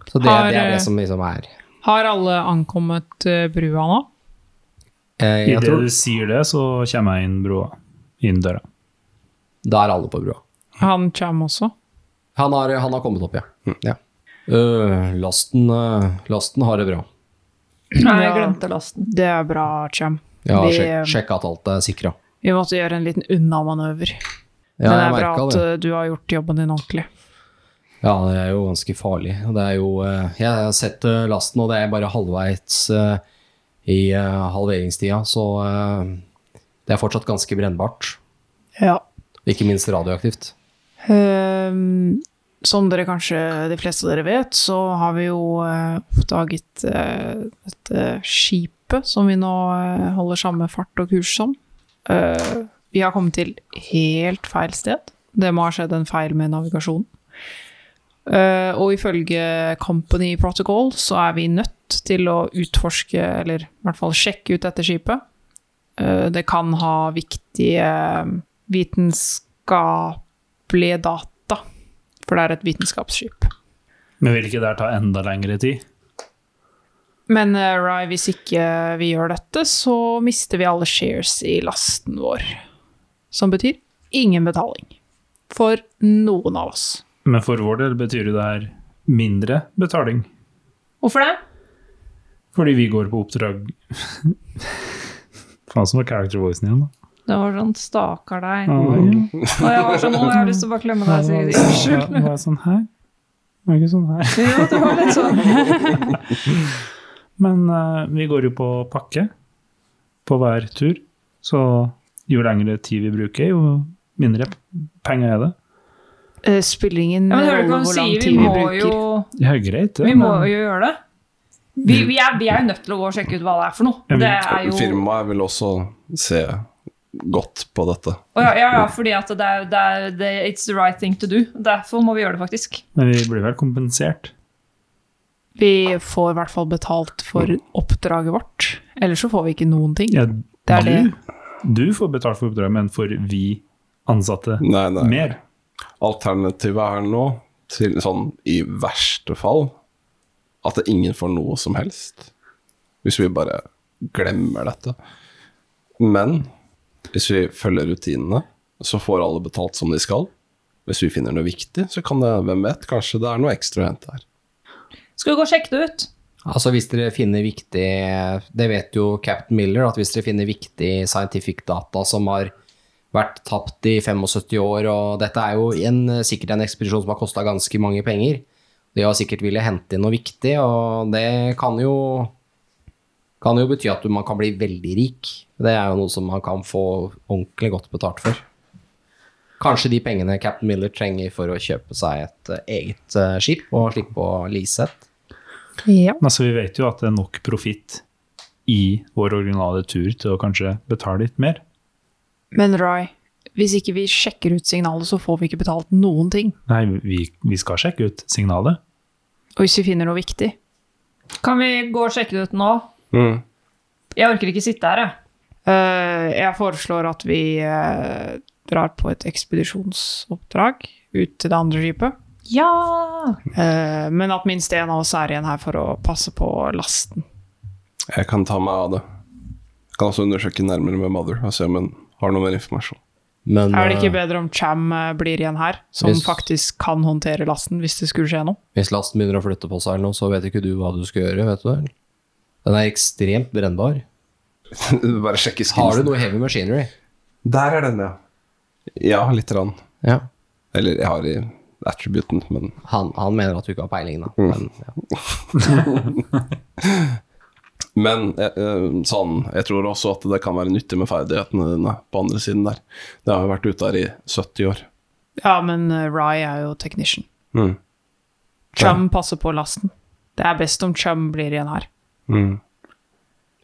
Så det, Har, det er eh, det som liksom er Har alle ankommet eh, brua nå? eh, Jeg Idet tror du sier det, så kommer jeg inn brua. Inn døra. Da er alle på brua. Han kommer også? Han har, han har kommet opp, ja. ja. Uh, lasten, uh, lasten har det bra. Nei, jeg glemte lasten. Det er bra, Cham. Ja, Vi, sjekk, eh, sjekk at alt er sikra. Vi måtte gjøre en liten unnamanøver. Ja, Men det er bra at det. eh, du har gjort jobben din ordentlig. Ja, det er jo ganske farlig. Det er jo, eh, jeg har sett lasten, og det er bare halvveis i halveringstida, så det er fortsatt ganske brennbart. Ja. Ikke minst radioaktivt. Ehm, som dere kanskje de fleste av dere vet, så har vi jo eh, oppdaget eh, dette skipet som vi nå eh, holder samme fart og kurs som. Vi har kommet til helt feil sted. Det må ha skjedd en feil med navigasjonen. Og ifølge Company Protocol så er vi nødt til å utforske, eller i hvert fall sjekke ut dette skipet. Det kan ha viktige vitenskapelige data, for det er et vitenskapsskip. Men vil ikke det ta enda lengre tid? Men uh, Rai, hvis ikke vi gjør dette, så mister vi alle shares i lasten vår. Som betyr ingen betaling. For noen av oss. Men for vår del betyr jo det her mindre betaling. Hvorfor det? Fordi vi går på oppdrag Faen som var character voicen igjen, da. Det var sånn stakkar deg. Mm. Og jeg var sånn, å, jeg har lyst til å bare klemme deg og si unnskyld. Det var sånn her. Det var ikke sånn her. Jo, det var litt sånn. Men uh, vi går jo på pakke på hver tur, så jo lengre tid vi bruker, jo mindre penger er det. Uh, spiller ingen rolle hvor lang tid Vi vi bruker. jo, Ja, greit, det. vi må men- jo gjøre det. Vi, vi, er, vi er jo nødt til å gå og sjekke ut hva det er for noe. Ja, Firmaet vil også se godt på dette. Oh, ja, ja, ja, fordi at det er, det er det, It's the right thing to do. Derfor må vi gjøre det, faktisk. Men vi blir vel kompensert. Vi får i hvert fall betalt for oppdraget vårt. Ellers så får vi ikke noen ting. Ja, Det er du, du får betalt for oppdraget, men får vi ansatte Nei, nei. mer? Alternativet er nå, til, sånn i verste fall, at ingen får noe som helst. Hvis vi bare glemmer dette. Men hvis vi følger rutinene, så får alle betalt som de skal. Hvis vi finner noe viktig, så kan det, hvem vet, kanskje det er noe ekstra å hente her. Skal vi gå og sjekke det ut? Altså hvis dere finner viktig Det vet jo Captain Miller, at hvis dere finner viktig scientific data som har vært tapt i 75 år, og dette er jo en, sikkert en ekspedisjon som har kosta ganske mange penger. De har sikkert ville hente inn noe viktig, og det kan jo kan jo bety at man kan bli veldig rik. Det er jo noe som man kan få ordentlig godt betalt for. Kanskje de pengene Captain Miller trenger for å kjøpe seg et eh, eget eh, skip og slippe å lease et. Ja. Altså, vi vet jo at det er nok profitt i vår originale tur til å kanskje betale litt mer. Men Rai, hvis ikke vi sjekker ut signalet, så får vi ikke betalt noen ting. Nei, vi, vi skal sjekke ut signalet. Og hvis vi finner noe viktig Kan vi gå og sjekke det ut nå? Mm. Jeg orker ikke sitte her, jeg. Uh, Jeg foreslår at vi uh, drar på et ekspedisjonsoppdrag ut til det andre skipet. Ja! Uh, men at minst en av oss er igjen her for å passe på lasten. Jeg kan ta meg av det. Jeg kan også undersøke nærmere med Mother og se om hun har noe mer informasjon. Men Er det ikke bedre om Cham blir igjen her, som Hvis- faktisk kan håndtere lasten hvis det skulle skje noe? hvis lasten begynner å flytte på seg eller noe, så vet ikke du hva du skal gjøre, vet du det? Den er ekstremt brennbar. Bare sjekke Har du noe heavy machinery? Der er den, ja. Ja, lite grann. Ja. Eller jeg har i attributen, men Han, han mener at du ikke har peiling, da. Mm. Men, ja. Men eh, eh, sånn, jeg tror også at det kan være nyttig med ferdighetene dine på andre siden der. Det har jo vært ute her i 70 år. Ja, men Rye er jo technician. Mm. Chum passer på lasten. Det er best om Chum blir igjen her. Mm.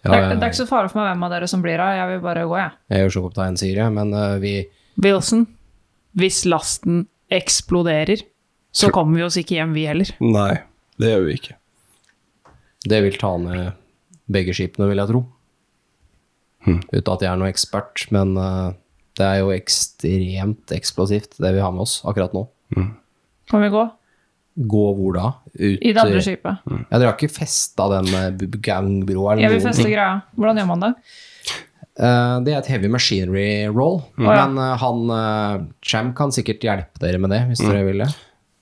Ja, det, er, det er ikke så fare for meg hvem av dere som blir her. Jeg vil bare gå, jeg. jeg gjør som kapteinen sier, jeg, men uh, vi Wilson, hvis lasten eksploderer, så kommer vi oss ikke hjem, vi heller. Nei, det gjør vi ikke. Det vil ta ned begge skipene, vil jeg tro. Hmm. Uten at jeg er noen ekspert, men uh, det er jo ekstremt eksplosivt, det vi har med oss akkurat nå. Kan vi gå? Gå hvor da? Ut I det andre skipet. Ja, dere har ikke festa den uh, gangbroa eller Jeg vil feste greia. Hvordan gjør man det? Uh, det er et heavy machinery roll, Mm. men uh, han uh, Cham kan sikkert hjelpe dere med det, hvis dere vil det.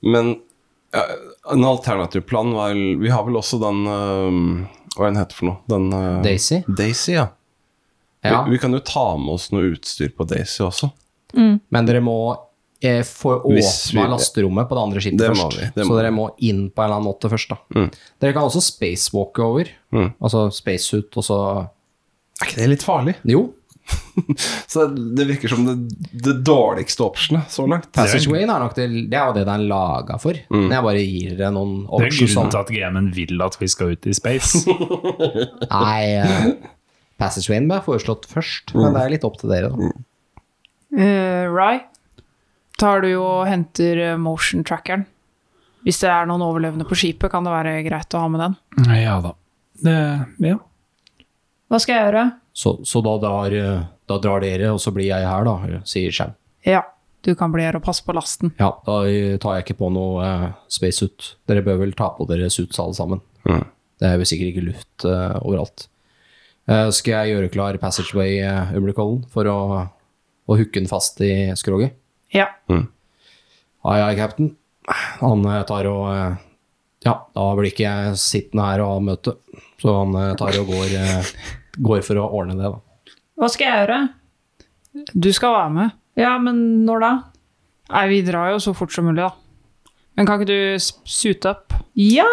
Men en alternativ plan var Vi har vel også den eh, Hva er den heter for noe? Den, eh, Daisy? Daisy, ja. Ja. Vi, vi kan jo ta med oss noe utstyr på Daisy også. Men dere må eh, får åpna lasterommet på det andre skipet Det må først. vi, det så må dere må inn på en eller annen måte først, da. Dere kan også spacewalke over. Mm. Altså spacesuit, og så Er ikke det litt farlig? Jo, Så det virker som det, det dårligste optionet så langt. Passageway er nok det, det er jo det den er laga for. Mm. Når jeg bare gir dere noen Det er options grunnen sånn. til at GM-en vil at vi skal ut i space. Nei, uh, Passagewayen ble foreslått først, Mm. men det er litt opp til dere, da. Uh, Rye, tar du jo og henter eh, motion trackeren. Hvis det er noen overlevende på skipet, kan det være greit å ha med den. ja da. Det, ja. Hva skal jeg gjøre? Så, så da, drar, eh, da drar dere, og så blir jeg her, da, sier Sjau. Ja, du kan bli her og passe på lasten. Ja, da eh, tar jeg ikke på noe uh, spacesuit. Dere bør vel ta på dere suits alle sammen. Mm. Det er jo sikkert ikke luft uh, overalt. Uh, skal jeg gjøre klar passageway-umbilicollen for å, å hooke den fast i skroget? Ja. Ai, ai, cap'n. Han eh, tar og eh, Ja, da blir ikke jeg sittende her og ha møte. Så han eh, tar og går, går for å ordne det, da. Hva skal jeg gjøre? Du skal være med. Ja, men når da? Nei, vi drar jo så fort som mulig, da. Men kan ikke du sute opp? Ja!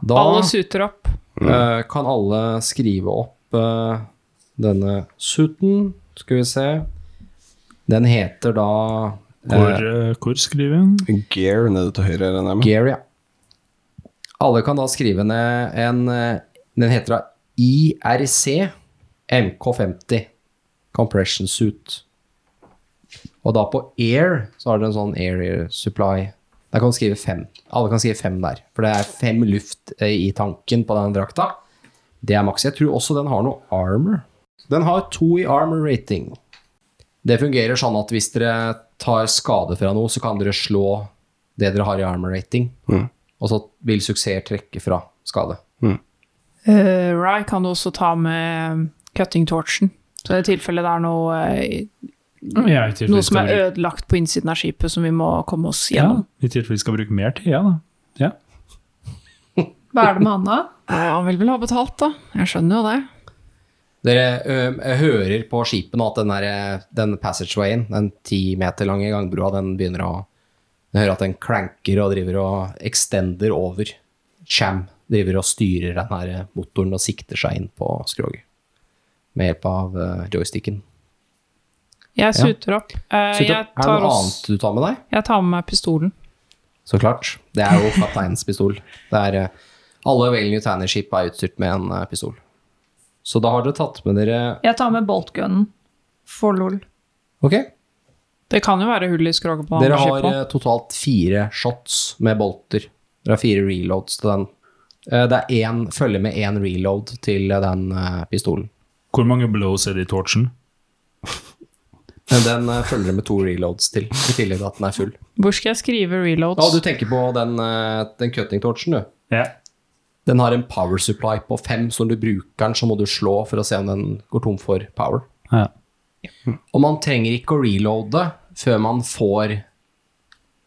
Da Alle suter opp. eh, kan alle skrive opp denne suten? Skal vi se. Den heter da Hvor, eh, hvor skriver hun? Gear nede til høyre, regner jeg med. Gear, ja. Alle kan da skrive ned en eh, Den heter da IRC MK50 Compression Suit. Og da på Air så har dere en sånn Air Supply. Der kan du skrive fem. Alle kan skrive fem der. For det er fem luft i tanken på den drakta. Det er maks. Jeg tror også den har noe armor. Den har to i armor rating. Det fungerer sånn at hvis dere tar skade fra noe, så kan dere slå det dere har i armor rating. Og så vil suksess trekke fra skade. Uh, Rye kan du også ta med cutting torchen. Så i tilfelle det er noe, eh, Ja, noe som er ødelagt på innsiden av skipet, som vi må komme oss Ja, gjennom. i tilfelle vi skal bruke mer tid, ja da. Ja. Hva er det med han da? Eh, han vil vel ha betalt, da. Jeg skjønner jo det. Dere jeg hører på skipet nå at den, der, den passagewayen, den ti meter lange gangbrua, den begynner å Dere hører at den klanker og driver og extender over. Cham driver og styrer den her motoren og sikter seg inn på skroget. Med hjelp av joysticken. Jeg suter opp. Eh, Så, jeg, er det noe annet du tar med deg? jeg tar med meg pistolen. Så klart. Det er jo kapteinens pistol. Det er, alle Whale New Tanner-skip er utstyrt med en pistol. Så da har dere tatt med dere Jeg tar med boltgunnen. For lol. Ok. Det kan jo være hull i skroget på Dere har eh, totalt fire shots med bolter. Dere har fire reloads til den. Eh, Det er én, følger med én reload til eh, den eh, pistolen. Hvor mange blows er det i torchen? Men Den eh, følger med to reloads til, i tillegg til at den er full. Hvor skal jeg skrive reloads? Ja, du tenker på den, eh, den cutting torchen, du. Ja. Den har en power supply på fem, så når du bruker den, så må du slå for å se om den går tom for power. ja. Og man trenger ikke å reloade før man får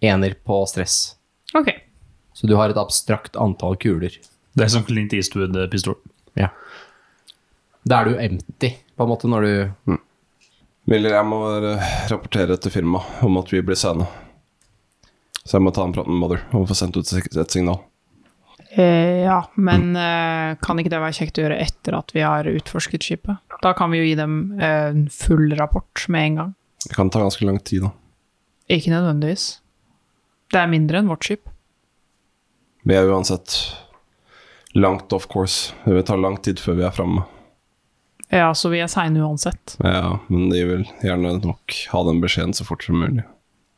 ener på stress. Ok. Så du har et abstrakt antall kuler. Det er som Clint Eastwood-pistol. Ja. Da er du empty, på en måte, når du Miller, jeg må eh, rapportere til firmaet om at vi blir sene. Så jeg må ta en prat med Mother og få sendt ut et signal. Eh, ja, men eh, kan ikke det være kjekt å gjøre etter at vi har utforsket skipet? Da kan vi jo gi dem eh, en full rapport med en gang. Det kan ta ganske lang tid, da. Ikke nødvendigvis. Det er mindre enn vårt skip. Vi er uansett langt off course. Det vil ta lang tid før vi er framme. Ja, så vi er seine uansett. Ja, men de vil gjerne nok ha den beskjeden så fort som mulig.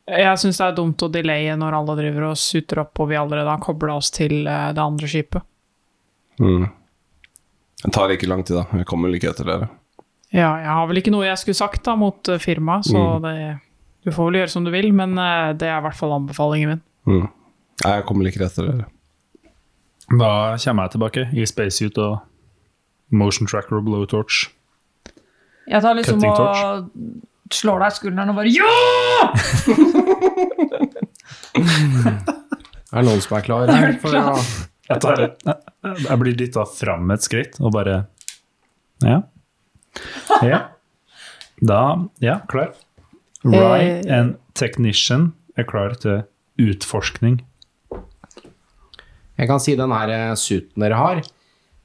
Jeg syns det er dumt å delaye når alle driver og suter opp og vi allerede har kobla oss til eh, det andre skipet. Mm. Det tar ikke lang tid, da. Jeg kommer ikke etter dere. Ja, jeg har vel ikke noe jeg skulle sagt da mot eh, firmaet, så Mm. det Du får vel gjøre som du vil, men eh, det er i hvert fall anbefalingen min. Mm. Nei, Jeg kommer ikke etter dere. Da kommer jeg tilbake i spacesuit og motion tracker og blowtorch. Jeg tar liksom Cutting og slår deg i skulderen og bare Ja! Er det noen som er klar her? For ja. Jeg, tar, jeg blir dytta fram et skritt og bare Ja. Ja. Da Ja, klar. Rye, and en technician, er klar til utforskning. Jeg kan si den her eh, suiten dere har,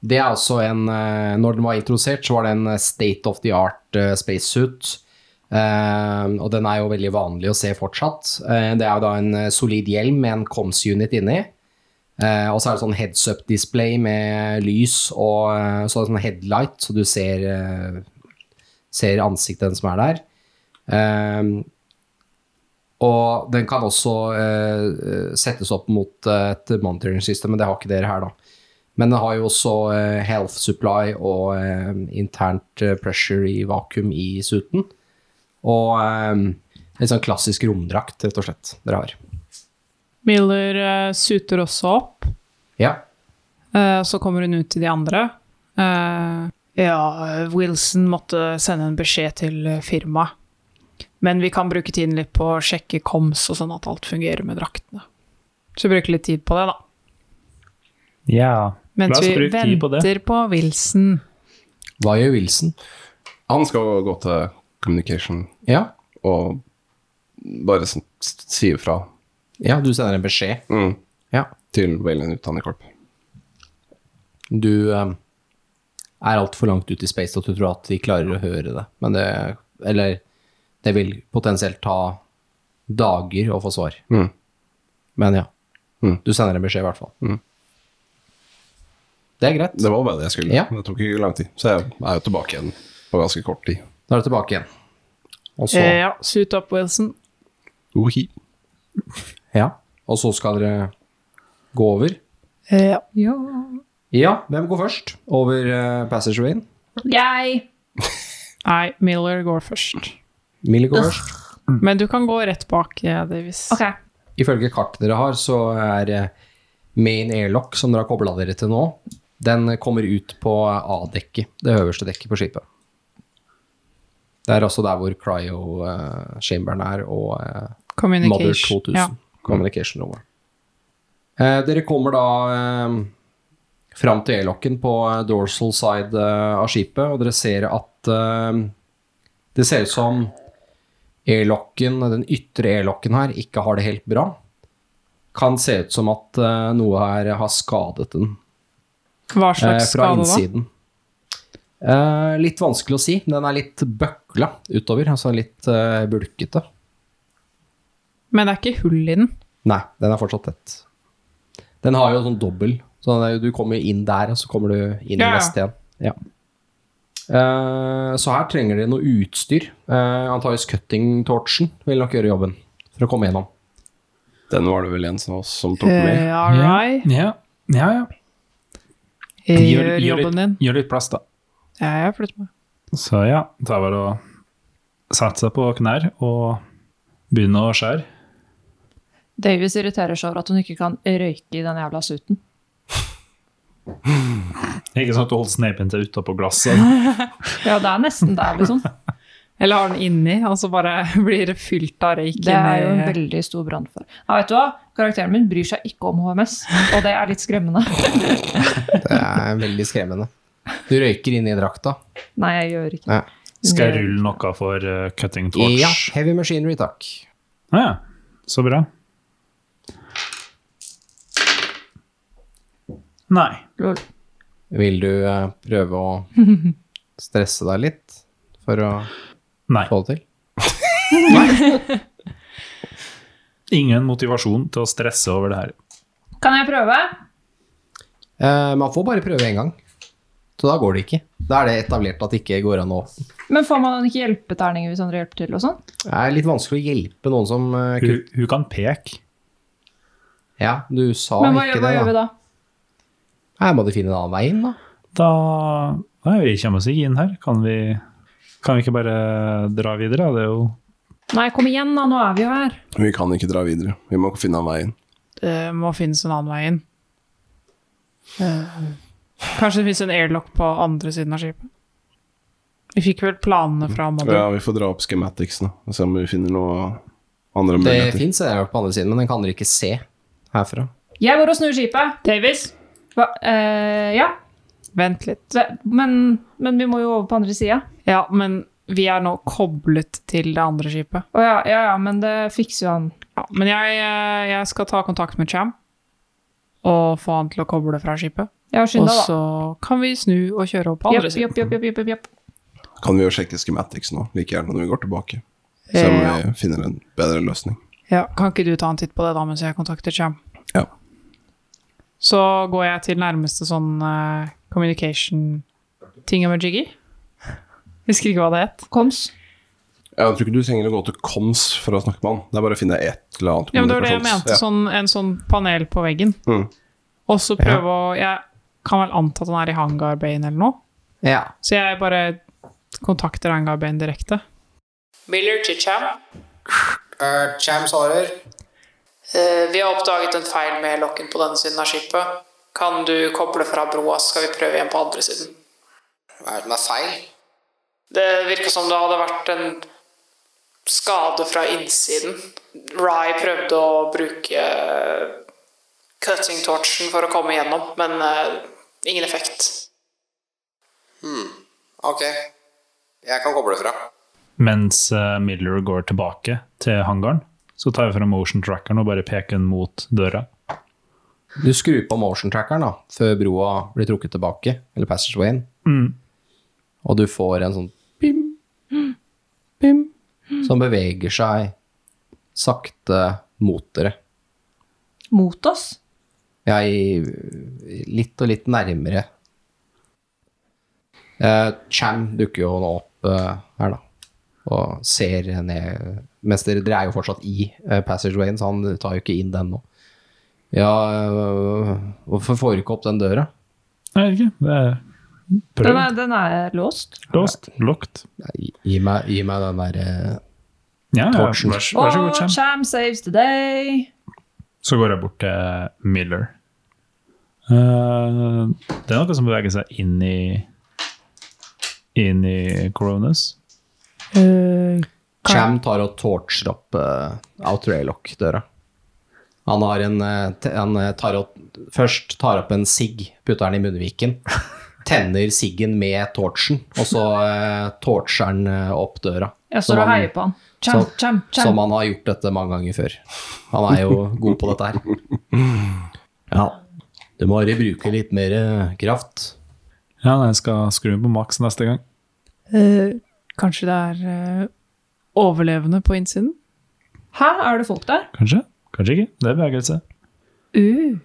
det er altså en eh, Når den var introdusert, så var det en eh, state of the art eh, spacesuit. Eh, og den er jo veldig vanlig å se fortsatt. Eh, det er jo da en eh, solid hjelm med en comms unit inni. Eh, og så er det sånn heads up display med lys og eh, så er det sånn headlight, så du ser, eh, ser ansiktet den som er der. Og den kan også settes opp mot et monitoring system, men det har ikke dere her, da. Men den har jo også health supply og internt pressure i vakuum i suiten. Og eh, en sånn klassisk romdrakt, rett og slett, dere har. Miller uh, suter også opp. Ja. Uh, så kommer hun ut til de andre. Uh, ja, Wilson måtte sende en beskjed til firmaet. Men vi kan bruke tiden litt på å sjekke koms og sånn at alt fungerer med draktene. Så vi bruker litt tid på det, da. Ja. Mens La oss vi bruke tid på det. venter på Wilson. Hva gjør Wilson? Han skal gå til communication Ja. og bare si ifra ja, du sender en beskjed. mm, Ja. til Wayland Utdanningskorp. Du eh, er altfor langt ute i space til at du tror at de klarer å høre det. Men det Eller det vil potensielt ta dager å få svar. Mm. Men ja. Mm. Du sender en beskjed, i hvert fall. Mm. Det er greit. Det var bare det jeg skulle. Ja. Det tok ikke lang tid. Så jeg er jo tilbake igjen på ganske kort tid. Da er du tilbake igjen. Og så, Eh, ja, suit up Wilson. Ohi. ja. og så skal dere gå over. Eh, ja. Ja. Ja, hvem går først? Over uh, passagewayen? Jeg Nei, Miller går først. Miller går først. Men du kan gå rett bak, ja, Davis. Ok. Ifølge kartet dere har, så er eh, main airlock, som dere har kobla dere til nå, den kommer ut på A-dekket, det øverste dekket på skipet. Det er også der hvor cryo-chamberen er, og uh, Mother 2000. Ja. Communication Rover. Uh, dere kommer da uh, fram til airlocken på eh, dorsal side eh, av skipet, og dere ser at eh, det ser ut som airlocken, den ytre airlocken her, ikke har det helt bra. Kan se ut som at eh, noe her har skadet den Hva eh, slags fra skade da? innsiden. Eh, litt vanskelig å si. Den er litt bøkla utover, altså litt eh, bulkete. Men det er ikke hull i den. Nei, den er fortsatt tett. Den har jo sånn dobbel, så du kommer inn der, og så kommer du inn Ja, i neste igjen. Ja. Eh, så her trenger de noe utstyr. Uh, Antakeligvis cutting-torchen vil nok gjøre jobben for å komme gjennom. Den var det vel en av oss som tok med. Uh, all right. Ja, ja. ja. ja. Gjør, Gjør litt, gjør litt plass, da. Ja, jeg flytter meg. Så ja, det er bare å sette seg på knær og begynne å skjære. Davies irriterer seg over at hun ikke kan røyke i den jævla suiten. Ikke sånn at du holder snepen til utapå glasset. Ja, det er nesten der, liksom. Eller har den inni, og så bare blir det fylt av røyk Det er jo en veldig stor brannfare. Ja, vet du hva? Karakteren min bryr seg ikke om HMS, og det er litt skremmende. Det er veldig skremmende. Du røyker inn i drakta. Nei, jeg gjør ikke Ja. Skal jeg rulle noe for uh, cutting torch? Ja, heavy machinery, takk. Ah, ja. Så bra. Nei. Lol. Vil du uh, prøve å stresse deg litt for å Nei. få det til? Nei. Ingen motivasjon til å stresse over det her. Kan jeg prøve? Uh, man får bare prøve én gang. Så da går det ikke. Da er det etablert at det ikke går an å Men får man ikke hjelpeterninger hvis andre hjelper til og sånn? Det er litt vanskelig å hjelpe noen som uh, Hun, hun kan peke. Ja, du sa Men hva, ikke Men hva det, gjør vi da. Her må du finne en annen vei inn, da. Da Nei, vi kommer oss ikke inn her. Kan vi, kan vi ikke bare dra videre? Det er jo Nei, kom igjen da, nå er vi jo her. Vi kan ikke dra videre. Vi må finne en vei inn. Det må finnes en annen vei inn. Eh, kanskje det finnes en airlock på andre siden av skipet? Vi fikk vel planene fra Mother. Ja, vi får dra opp schematicsene og se om vi finner noe andre Det muligheter. fins en på andre siden, men den kan dere ikke se herfra. Jeg går og snur skipet. Davis? Hva? uh, ja, Vent litt. men, men vi må jo over på andre sida. Ja, men vi er nå koblet til det andre skipet. Å ja, ja, ja, men det fikser jo han. Ja, men jeg, eh, jeg skal ta kontakt med Cham og få han til å koble fra skipet. Ja, skynd Og deg, da. så kan vi snu og kjøre opp på andre Japp, siden. japp, japp, japp, japp, japp. Kan vi jo sjekke schematics nå, like gjerne når vi går tilbake. Se om Ja. vi finner en bedre løsning. Ja, kan ikke du ta en titt på det da mens jeg kontakter Cham? Ja. Så går jeg til nærmeste sånn uh, communication-tingamajiggy. Husker ikke hva det het. Koms. Jeg tror ikke du trenger å gå til koms for å snakke med han. Det er bare å finne et eller annet Ja, men det var det jeg mente. kommunikasjons- Sånn, en sånn panel på veggen. Mm. Og så prøve å Jeg kan vel anta at han er i hangarbayen eller noe. Ja. Så jeg bare kontakter hangarbayen direkte. Miller til Cham. Uh, Cham svarer. Uh, vi har oppdaget en feil med lokken på denne siden av skipet. Kan du koble fra broa, så skal vi prøve igjen på andre siden. Hva er det som er feil? Det virka som det hadde vært en skade fra innsiden. Rye prøvde å bruke eh, cutting torchen for å komme gjennom, men uh, ingen effekt. Hmm. Ok. Jeg kan koble fra. Mens uh, Miller går tilbake til hangaren, så tar jeg fra motion trackeren og bare peker den mot døra. Du skrur på motion trackeren da, før broa blir trukket tilbake, eller passagewayen, Mm. og du får en sånn bim, bim, som beveger seg sakte mot dere. Mot oss. Ja, i, litt og litt nærmere. Eh, Cham dukker jo nå opp eh, her, da, og ser ned Mens dere, dere er jo fortsatt i eh, passagewayen, så han tar jo ikke inn den nå. Ja, øh, hvorfor får du ikke opp den døra? Jeg vet ikke. Det er Den er, den er låst. Låst. Locked. Gi, gi, meg, gi meg den der eh, Ja, ja. Vær, Torchen. vær så god, Og Oh, Cham saves the day. Så går jeg bort til Miller. Uh, det er noe som beveger seg inn i inn i Coronas. Cham tar og torcher opp uh, Outraylock-døra. Han har en eh, Han eh, tar opp, først tar opp en sigg, putter den i munnviken. Tenner siggen med torchen, og så uh, torcher han eh, opp døra. Jeg står og heier på han. Cham, som- cham, cham. Som han har gjort dette mange ganger før. Han er jo god på dette her. Ja. Du må bare bruke litt mer eh, kraft. Ja, jeg skal skru på maks neste gang. Eh, kanskje det er eh, overlevende på innsiden? Hæ, er det folk der? Kanskje? Kanskje ikke. Det er bevegelse. Uh,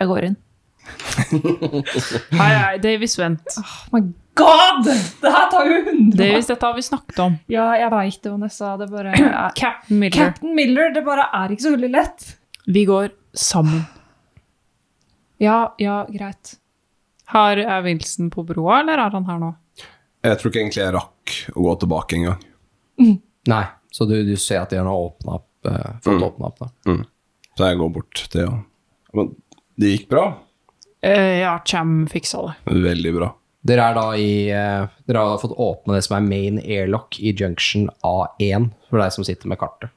jeg går inn. Hei, hei, Davis, vent. Oh my god! Det her tar jo hundre er Davis, dette har vi snakket om. Ja, jeg veit det, Vanessa. Det bare er Captain Miller. Captain Miller, det bare er ikke så veldig lett. Vi går sammen. Ja, ja, greit. Har, er Wilson på broa, eller er han her nå? Jeg tror ikke egentlig jeg rakk å gå tilbake engang. Nei, så du, du ser at de har åpna opp, eh, fått åpna opp, da. Så jeg går bort til ja. Men det gikk bra. Eh, ja, Cham fiksa det. Veldig bra. Dere er da i eh, Dere har fått åpne det som er main airlock i junction A1, for deg som sitter med kartet.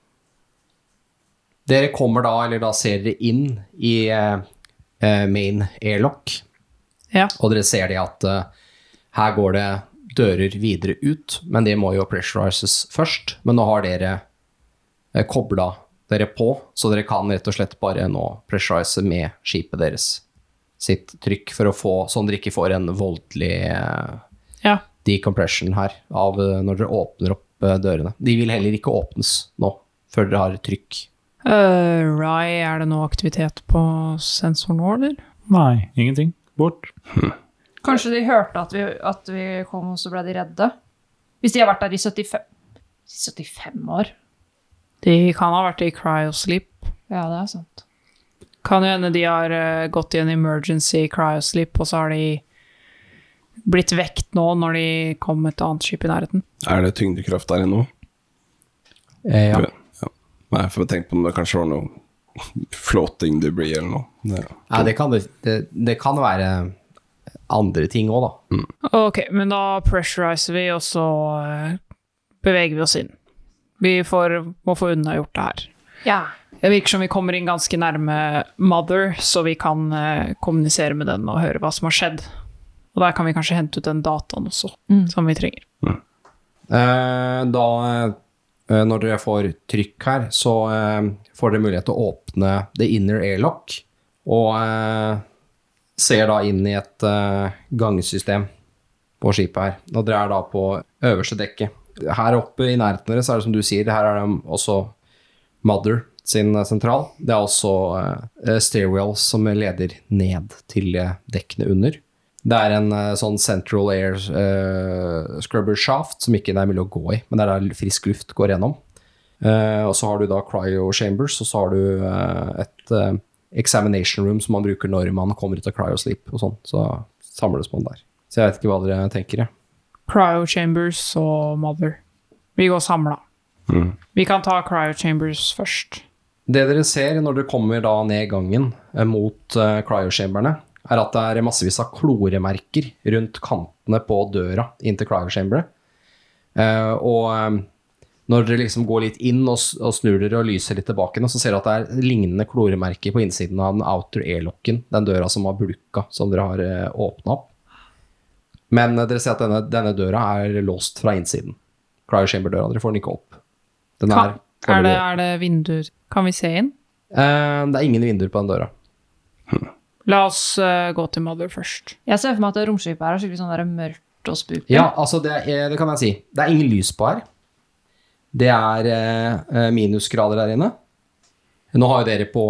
Dere kommer da, eller da ser dere inn i eh, eh, main airlock, Ja. og dere ser det at eh, her går det dører videre ut, men det må jo pressurises først. Men nå har dere eh, kobla dere på, så dere kan rett og slett bare nå pressurise med skipet deres sitt trykk for å få, sånn dere ikke får en voldelig eh, Ja. decompression her av eh, når dere åpner opp eh, dørene. De vil heller ikke åpnes nå, før dere har trykk. Uh, Rye, er det noe aktivitet på sensoren nå, eller? Nei, ingenting. Bort. Kanskje de hørte at vi, at vi kom, og så ble de redde? Hvis de har vært der i 75, 75 år? De kan ha vært i cryosleep. Ja, det er sant. Kan jo hende de har uh, gått i en emergency cryosleep, og så har de blitt vekt nå når de kom et annet skip i nærheten. Er det tyngdekraft der ennå? Eh, ja. Ja. Nei, for jeg tenkte på om det kanskje var noe floating debris eller noe. Det, Nei, det kan, det, det kan være andre ting òg, da. Ok, men da pressuriser vi, og så eh, beveger vi oss inn. Vi får, må få unnagjort det her. Ja. Det virker som vi kommer inn ganske nærme Mother, så vi kan eh, kommunisere med den og høre hva som har skjedd. Og der kan vi kanskje hente ut den dataen også, som vi trenger. Eh, da, eh, når dere får trykk her, så eh, får dere mulighet til å åpne the inner airlock, og eh, ser da inn i et eh, gangsystem på skipet her. Og dere er da på øverste dekket. Her oppe i nærheten deres er det som du sier, her er det også Mother sin eh, sentral. Det er også uh, stairwells som leder ned til dekkene under. Det er en uh, sånn central air uh, scrubber shaft som ikke det er mulig å gå i, men det er der frisk luft går gjennom. Eh, og så har du da cryo chambers, og så har du et examination room som man bruker når man kommer ut av cryosleep og sånn. Så samles man der. Så jeg vet ikke hva dere tenker, jeg. Cryo Chambers og Mother. Vi går samla. Vi kan ta Cryo Chambers først. Det dere ser når dere kommer da ned gangen eh, mot uh, cryochamberene, er at det er massevis av kloremerker rundt kantene på døra inn til cryochamber. Eh, og eh, når dere liksom går litt inn og, og snur dere og lyser litt tilbake, nå, så ser dere at det er lignende kloremerker på innsiden av den outer airlocken, den døra som var bulka, som dere har uh, åpna opp. Men eh, dere ser at denne, denne døra er låst fra innsiden. Cryochamber-døra, dere får den ikke opp. Den er, er, det, er det vinduer? Kan vi se inn? Uh, det er ingen vinduer på den døra. La oss uh, gå til Mother først. Jeg ser for meg at romskipet her er skikkelig sånn mørkt og spooky. Ja, altså det, er, det kan jeg si. Det er ingen lys på her. Det er eh, eh, minusgrader der inne. Nå har jo dere på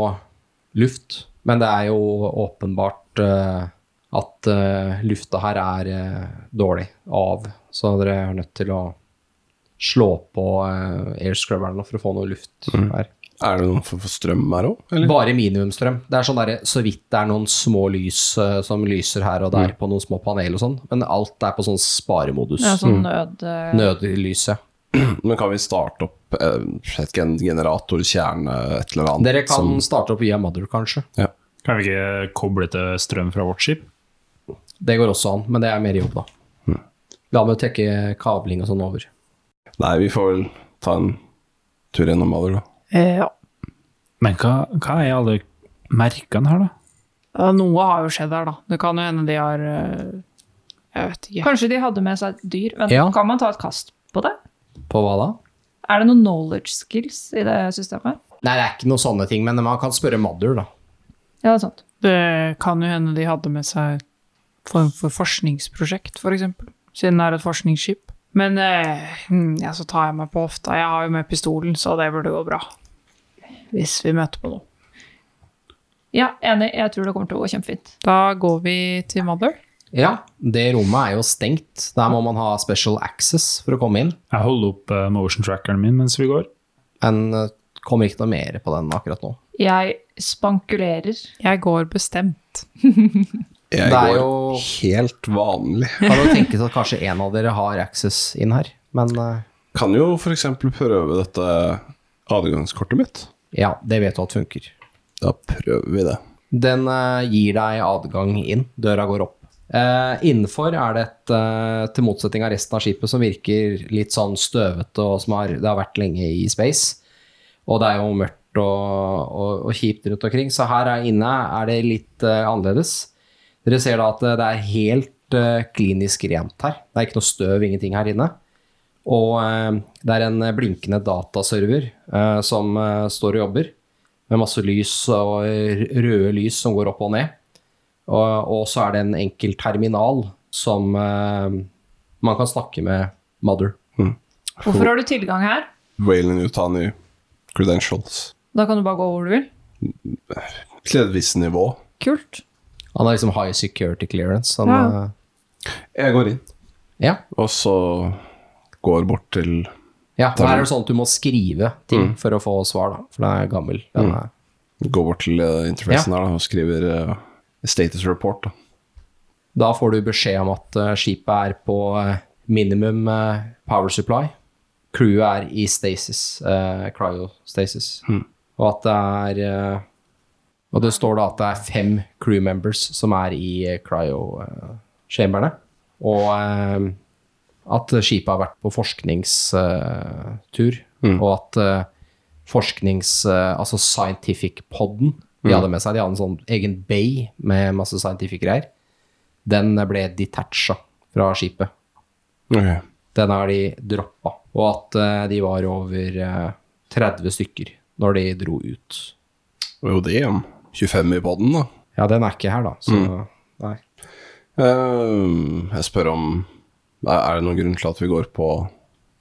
luft, men det er jo åpenbart eh, at eh, lufta her er eh, dårlig av, så dere er nødt til å slå på uh, airscrubberne for å få noe luft her. Er det noen form for strøm her òg? Bare minimumstrøm. Det er sånn der, så vidt det er noen små lys uh, som lyser her og der på noen små panel og sånn, men alt er på sånn sparemodus. Ja, sånn nød... eh, Nødlys, ja. Men kan vi starte opp eh, ikke, en generator, kjerne, et eller annet? Dere kan som- starte opp via Mother, kanskje. ja. Kan vi ikke koble til strøm fra vårt skip? Det går også an, men det er mer jobb, da. La meg trekke kabling og sånn over. Nei, vi får vel ta en tur gjennom Mother, da. Eh, ja. Men hva, hva er alle merkene her, da? Ja, Noe har jo skjedd her, da. Det kan jo hende de har eh, Jeg vet ikke. Kanskje de hadde med seg et dyr. Men Ja. kan man ta et kast på det? På hva da? Er det noen knowledge skills i det systemet? Nei, det er ikke noen sånne ting, men man kan spørre Madur da. Ja, det er sant. Det kan jo hende de hadde med seg form for forskningsprosjekt, for eksempel. Siden det er et forskningsskip. Men eh, hm, ja, så tar jeg meg på hofta. Jeg har jo med pistolen, så det burde gå bra. Hvis vi møter på noe. Ja, enig. Jeg tror det kommer til å gå kjempefint. Da går vi til Mother. Ja, det rommet er jo stengt. Der må man ha special access for å komme inn. Jeg holder opp eh, motion trackeren min mens vi går. Men eh, kommer ikke noe mer på den akkurat nå. Jeg spankulerer. Jeg går bestemt. Jeg Det er går jo- helt vanlig. Kan jo tenkes at kanskje en av dere har access inn her, men eh, Kan jo f.eks. prøve dette adgangskortet mitt. ja, det vet du at funker. Da prøver vi det. Den uh, gir deg adgang inn. Døra går opp. Uh, innenfor er det et, uh, til motsetning av resten av skipet, som virker litt sånn støvete og som har, det har vært lenge i space. Og det er jo mørkt og, og, og kjipt rundt omkring, så her er inne er det litt uh, annerledes. Dere ser da at det er helt eh, klinisk rent her. Det er ikke noe støv, ingenting her inne. Og eh, det er en blinkende dataserver eh, som eh, står og jobber, med masse lys og røde lys som går opp og ned. Og, så er det en enkel terminal som eh, man kan snakke med Mother. Hvorfor har du tilgang her? Waylon Utani credentials. Da kan du bare gå hvor du vil. Til et visst nivå. Kult. Han har liksom high security clearance. Han, Ja. eh, Jeg går inn, ja. og så går bort til ja. Her er det sånn at du må skrive ting for å få svar, da. For den er gammel. Den er, Går bort til uh, interfacen her da, og skriver uh, status report. Da. Da får du beskjed om at uh, skipet er på minimum power supply. Crewet er i stasis, uh, cryostasis. Og at det er Og det står da at det er fem crew members som er i uh, cryo-chamberne. og eh, at skipet har vært på forskningstur. Og at eh, forsknings... eh, altså scientific-poden de hadde med seg, de hadde en sånn egen bay med masse scientific greier. Den ble detacha fra skipet. Okay. Den har de droppa. Og at eh, de var over eh, 30 stykker når de dro ut. Jo, det er 25 i podden, da. Ja, den er ikke her, da. Så nei. Uh, jeg spør om Er er det noen grunn til at vi går på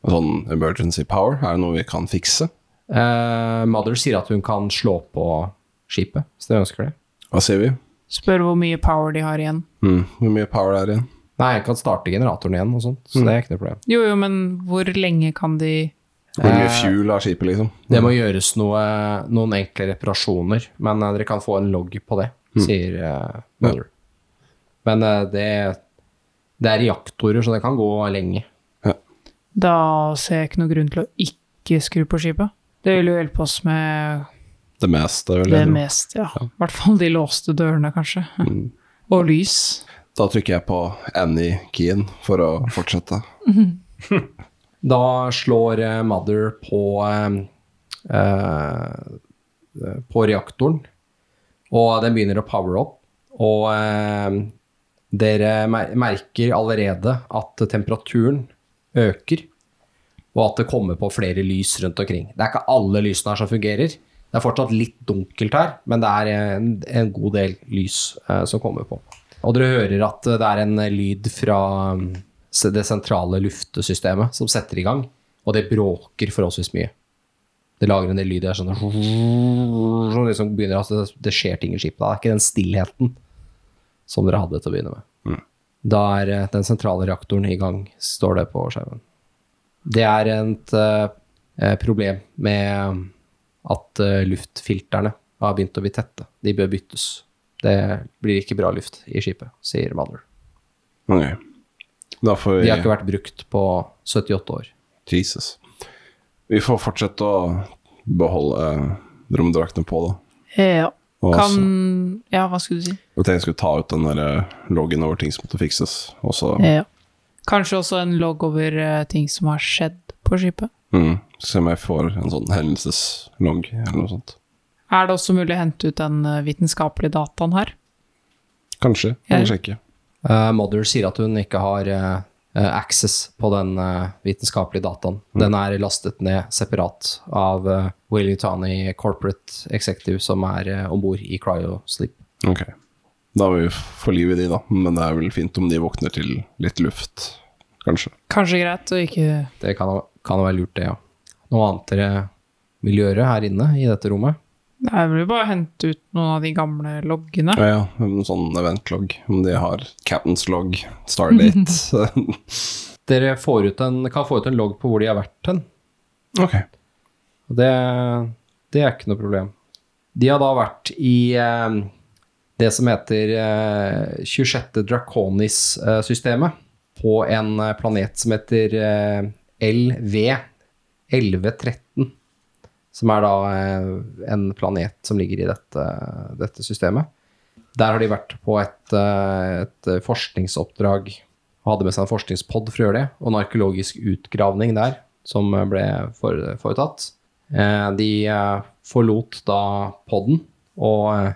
sånn emergency power? Er det noe vi kan fikse? Uh, Mother sier at hun kan slå på skipet, hvis dere ønsker det. Hva sier vi? Spør hvor mye power de har igjen. Mm. Hvor mye power er det igjen? Nei, jeg kan starte generatoren igjen og sånt, så det er ikke noe problem. Jo, jo, men hvor lenge kan de Hvor mye Eh, fuel har skipet, liksom? Det må gjøres noe, noen enkle reparasjoner, men eh, dere kan få en logg på det, sier mm. Mother. Men eh, det, det er reaktorer, så det kan gå lenge. Da ser jeg ikke noen grunn til å ikke skru på skipet. Det vil jo hjelpe oss med Det meste, vel? det meste, ja. I hvert fall de låste dørene, kanskje. Og lys. Da trykker jeg på any-keyen for å fortsette. Da slår eh, Mother på eh, eh, på reaktoren, og den begynner å power opp. Og eh, dere merker allerede at temperaturen øker, og at det kommer på flere lys rundt omkring. Det er ikke alle lysene her som fungerer. Det er fortsatt litt dunkelt her, men det er en, en god del lys eh, som kommer på. Og dere hører at det er en lyd fra det sentrale luftesystemet som setter i gang, og det bråker forholdsvis mye. Det lager en del lyd der, sånn som liksom begynner at det, det skjer ting i skipet. Det er ikke den stillheten som dere hadde til å begynne med. Da er eh, den sentrale reaktoren i gang, står det på skjermen. Det er et uh, problem med at uh, luftfilterne har begynt å bli tette. De bør byttes. Det blir ikke bra luft i skipet, sier Mother. Ok. Da får vi De har ikke vært brukt på 78 år. Jesus. Vi får fortsette å beholde romdraktene på, da. Ja. Kan Ja, hva skulle du si? Jeg tenkte jeg skulle ta ut den der eh, loggen over ting som måtte fikses, Også. Ja. Kanskje også en logg over eh, ting som har skjedd på skipet. mm, se om jeg får en sånn hendelseslogg eller noe sånt. Er det også mulig å hente ut den eh, vitenskapelige dataen her? Kanskje. Ja. Kanskje ikke. Eh, Mother sier at hun ikke har eh, access på den uh, vitenskapelige dataen. Den er lastet ned separat av uh, Willy Tani Corporate Executive, som er uh, om bord i Cryosleep. Ok. Da vil vi få liv i de, da. Men det er vel fint om de våkner til litt luft, kanskje. Kanskje greit å ikke Det kan, kan være lurt, det, ja. Noe annet dere vil gjøre her inne i dette rommet? Jeg vil jo bare hente ut noen av de gamle loggene. Ja, ja. En sånn eventlogg. Om de har Captain's log, Stardate Dere får ut en, kan få ut en logg på hvor de har vært hen. Ok. Det, det er ikke noe problem. De har da vært i eh, det som heter eh, 26. Draconis-systemet, på en eh, planet som heter eh, LV 1113. Som er da eh, en planet som ligger i dette, dette systemet. Der har de vært på et, eh, et forskningsoppdrag og hadde med seg en forskningspod for å gjøre det, og en arkeologisk utgravning der som ble foretatt. Eh, De forlot da podden og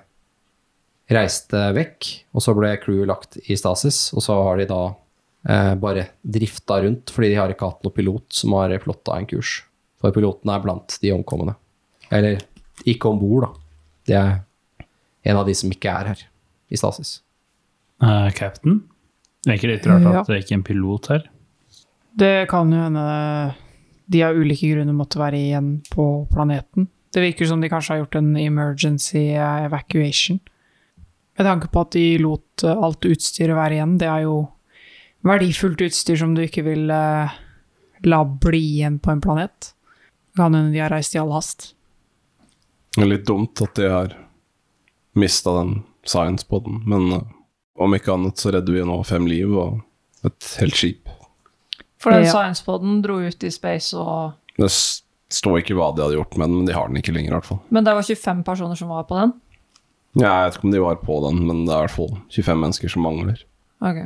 reiste vekk, og så ble crewet lagt i stasis, og så har de da bare drifta rundt, fordi de har ikke hatt noen pilot som har plotta en kurs. For piloten er blant de omkomne. Eller ikke om bord, da. Det er en av de som ikke er her i stasis. Uh, Captain? Det er ikke litt rart Ja. at det ikke er en pilot her? Det kan jo hende de av ulike grunner måtte være igjen på planeten. Det virker som de kanskje har gjort en emergency evacuation. Med tanke på at de lot eh, alt utstyret være igjen. Det er jo verdifullt utstyr som du ikke vil eh, la bli igjen på en planet. Kan hende de har reist i all hast. Det er litt dumt at de har mista den science-poden, men uh, om ikke annet så redder vi nå fem liv og et helt skip. For den Ja. science-poden dro ut i space, og Det står ikke hva de hadde gjort med den, men de har den ikke lenger, i hvert fall. Men det var 25 personer som var på den? Ja, jeg vet ikke om de var på den, men det er i hvert fall 25 mennesker som mangler. Ok.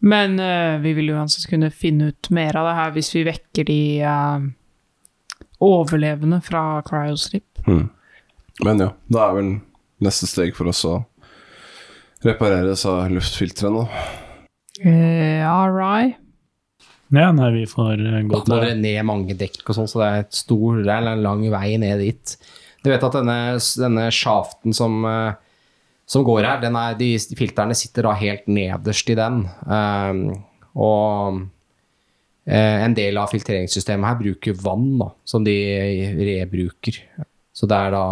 Men uh, vi vil uansett kunne finne ut mer av det her hvis vi vekker de eh, overlevende fra cryostrip. Mm. Men ja, da er vel neste steg for oss å reparere disse luftfiltrene. da. Uh, all right. Ja, nei, vi får eh, gå Da må dere ned mange dekk og sånn, så det er et stor, det er en lang vei ned dit. Du vet at denne, denne sjaften som, eh, som går her, den er, de filterne sitter da helt nederst i den. Um, og eh, en del av filtreringssystemet her bruker vann da, som de rebruker. Så det er da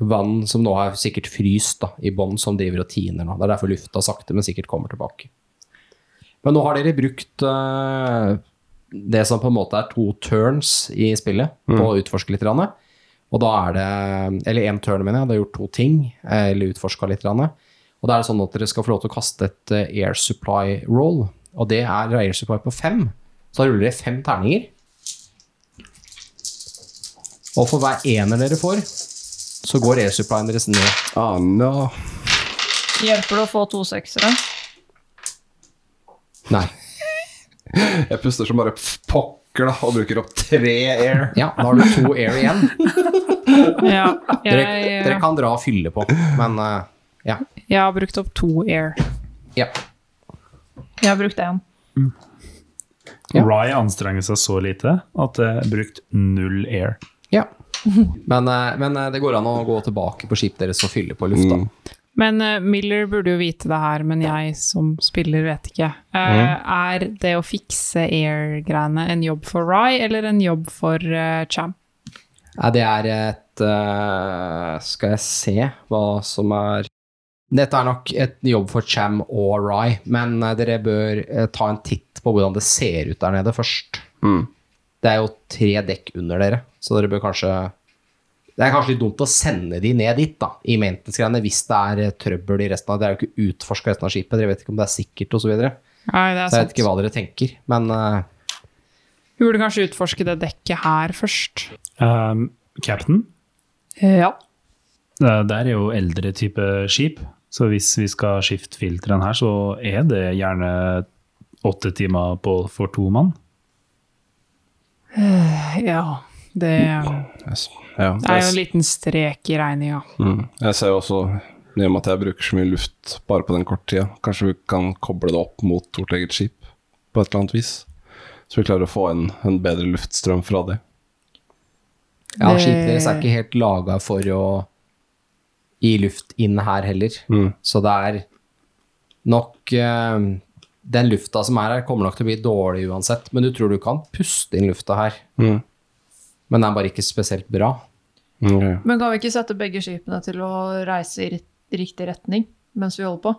vann som nå er sikkert fryst da, i bånn, som driver og tiner nå. Det er derfor lufta sakte, men sikkert kommer tilbake. Men nå har dere brukt eh, det som på en måte er to turns i spillet, på å utforske litt. Rann. Og da er det Eller én turn, mener jeg. Det har gjort to ting. eh, Eller utforska litt. Rann. Og da er det sånn at dere skal få lov til å kaste et eh, air supply roll. Og det er air supply på fem. Så da ruller dere fem terninger. Og for hver ener dere får, så går air supplyen deres ned. Ah, no. Hjelper det å få to seksere? Nei. Jeg puster som bare pokker da, og bruker opp tre air. Ja, da har du to air igjen. Ja, Dere, jeg, dere kan dra og fylle på, men uh, ja. jeg har brukt opp to air. ja. Jeg har brukt én. Ja. Rye anstrenger seg så lite at det er brukt null air. Ja. Men, eh, men eh, det går an å gå tilbake på skipet deres og fylle på lufta. Men uh, Miller burde jo vite det her, men jeg som spiller vet ikke. Eh, Er det å fikse air-greiene en jobb for Rye, eller en jobb for uh, Cham? Nei, det er et Skal jeg se hva som er Dette er nok et jobb for Cham og Rye, men eh, dere bør eh, ta en titt på hvordan det ser ut der nede først. Mm. Det er jo tre dekk under dere, så dere bør kanskje Det er kanskje litt dumt å sende de ned dit, da, i maintenance-greiene, hvis det er eh, trøbbel i resten av Det er jo ikke utforska resten av skipet, dere vet ikke om det er sikkert, osv. Så, videre. Nei, det er så jeg vet sant. ikke hva dere tenker, men uh... Vi burde kanskje utforske det dekket her først. Um, Captain, Ja. det er jo eldre type skip, så hvis vi skal skifte filteren her, så er det gjerne åtte timer på, for to mann. Ja, det Yes. Ja, er jo en liten strek i regninga. mm. jeg ser jo også, i og med at jeg bruker så mye luft bare på den korte tida, kanskje vi kan koble det opp mot vårt eget skip på et eller annet vis. Så vi klarer å få en, en bedre luftstrøm fra det. ja, skipet deres er ikke helt laga for å gi luft inn her heller. Mm. Så det er nok eh, Den lufta som er her, kommer nok til å bli dårlig uansett, men du tror du kan puste inn lufta her. Mm. Men den er bare ikke spesielt bra. Ok. Men kan vi ikke sette begge skipene til å reise i riktig retning mens vi holder på?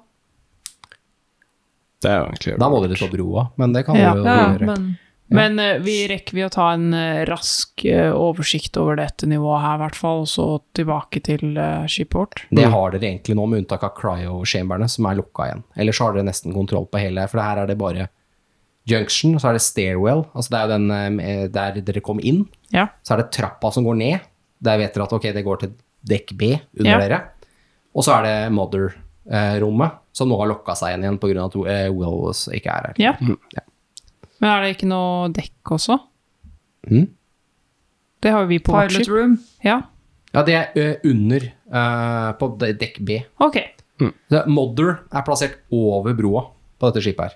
Det er jo egentlig Da må dere ta broa, men det kan Ja. vi jo Ja, gjøre. men Men eh, vi rekker vi å ta en eh, rask eh, oversikt over dette nivået her, i hvert fall, og så tilbake til uh, skipet. Det har dere egentlig nå, med unntak av cryo-chamberne, som er lukka igjen. Ellers så har dere nesten kontroll på hele, for her er det bare junction, så er det stairwell, altså det er jo den der dere kom inn. Ja. Så er det trappa som går ned. Der vet dere at ok, det går til dekk B under Ja. dere. Og så er det mother-rommet, som nå har lokka seg igjen igjen pga. at uh, Wills ikke er her. Ja. Ja. Men er det ikke noe dekk også? Mm? Det har jo vi på vårt Pilot skip. room. Ja, Ja, det er ø, under uh, på dekk B. ok. Mm. Mother er plassert over broa på dette skipet her.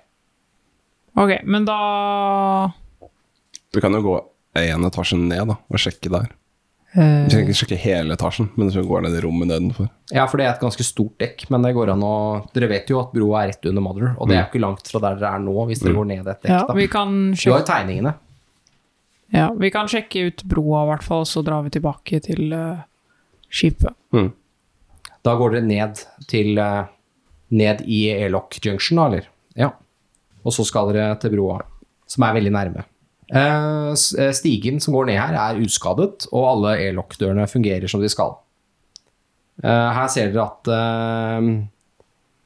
Ok, men da Du kan jo gå én etasje ned da, og sjekke der. Eh, Du trenger ikke sjekke hele etasjen, men du går ned i rommet nedenfor. Ja, for det er et ganske stort dekk, men det går an å Dere vet jo at broa er rett under Mother, og det er jo ikke langt fra der dere er nå, hvis dere går ned et dekk, Ja, da. vi kan Du har jo tegningene. ja, vi kan sjekke ut broa, i hvert fall, så drar vi tilbake til uh, skipet. Da går dere ned til uh, Ned i Airlock Junction, da, eller? Ja. Og så skal dere til broa, som er veldig nærme. Eh, eh, Stigen som går ned her, er uskadet, og alle e-lokk-dørene fungerer som de skal. Eh, her ser dere at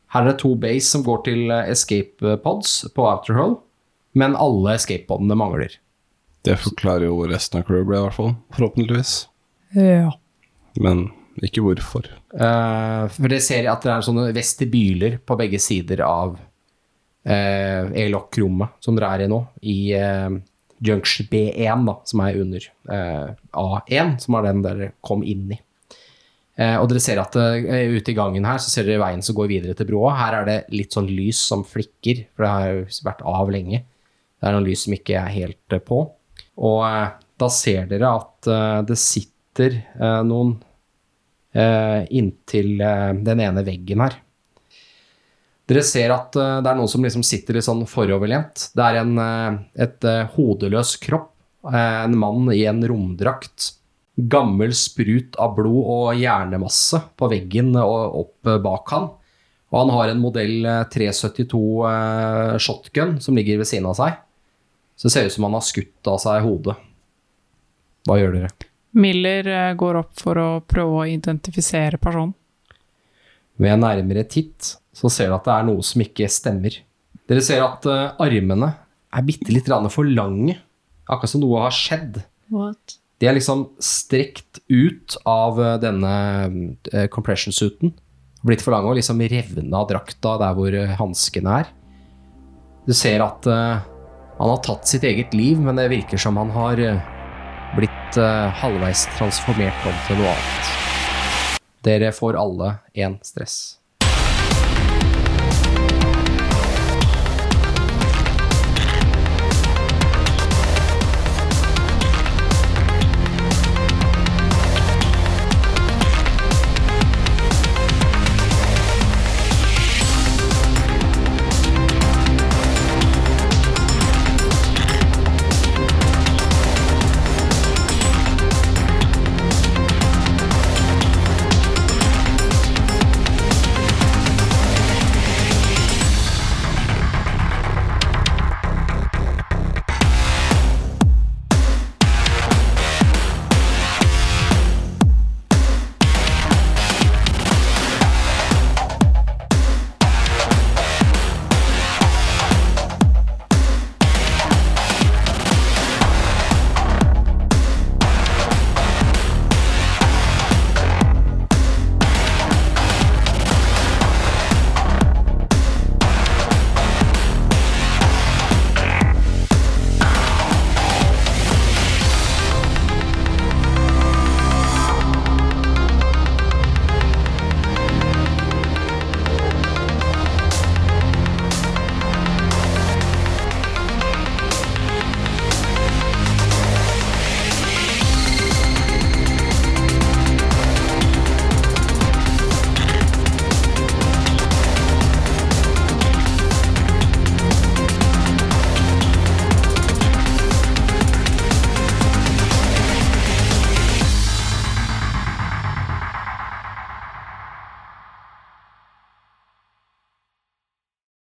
Her er det to base som går til escape pods på Outer Hull, men alle escape podene mangler. Det forklarer jo hvor resten av crewet ble, i hvert fall. Forhåpentligvis. Ja. Men ikke hvorfor. Uh, for det ser at det er sånne vestibyler på begge sider av uh, airlock-rommet som dere er i nå, i eh, Junction B1, da, som er under eh, A1, som er den dere kom inn i. Eh, og dere ser at eh, ute i gangen her, så ser dere veien som går videre til broa. Her er det litt sånn lys som flikker, for det har jo vært av lenge. Det er noen lys som ikke er helt eh, på. Og eh, da ser dere at eh, det sitter noen inntil den ene veggen her. Dere ser at eh, det er noen som liksom sitter litt sånn foroverlent. Det er en, eh, et eh, hodeløs kropp. en mann i en romdrakt. Gammel sprut av blod og hjernemasse på veggen og opp bak han. Og han har en modell eh, 372 eh, shotgun som ligger ved siden av seg. Så det ser ut som han har skutt av seg hodet. Hva gjør dere? Miller går opp for å prøve å identifisere personen. Ved nærmere titt så ser dere at det er noe som ikke stemmer. Dere ser at uh, armene er bitte litt for lange. Akkurat som noe har skjedd. What? De er liksom strekt ut av uh, denne uh, compression suiten. Blitt for lange og liksom revna av drakta der hvor uh, hanskene er. Du ser at eh, han har tatt sitt eget liv, men det virker som han har eh, blitt eh, halvveis transformert om til noe annet. Dere får alle én stress.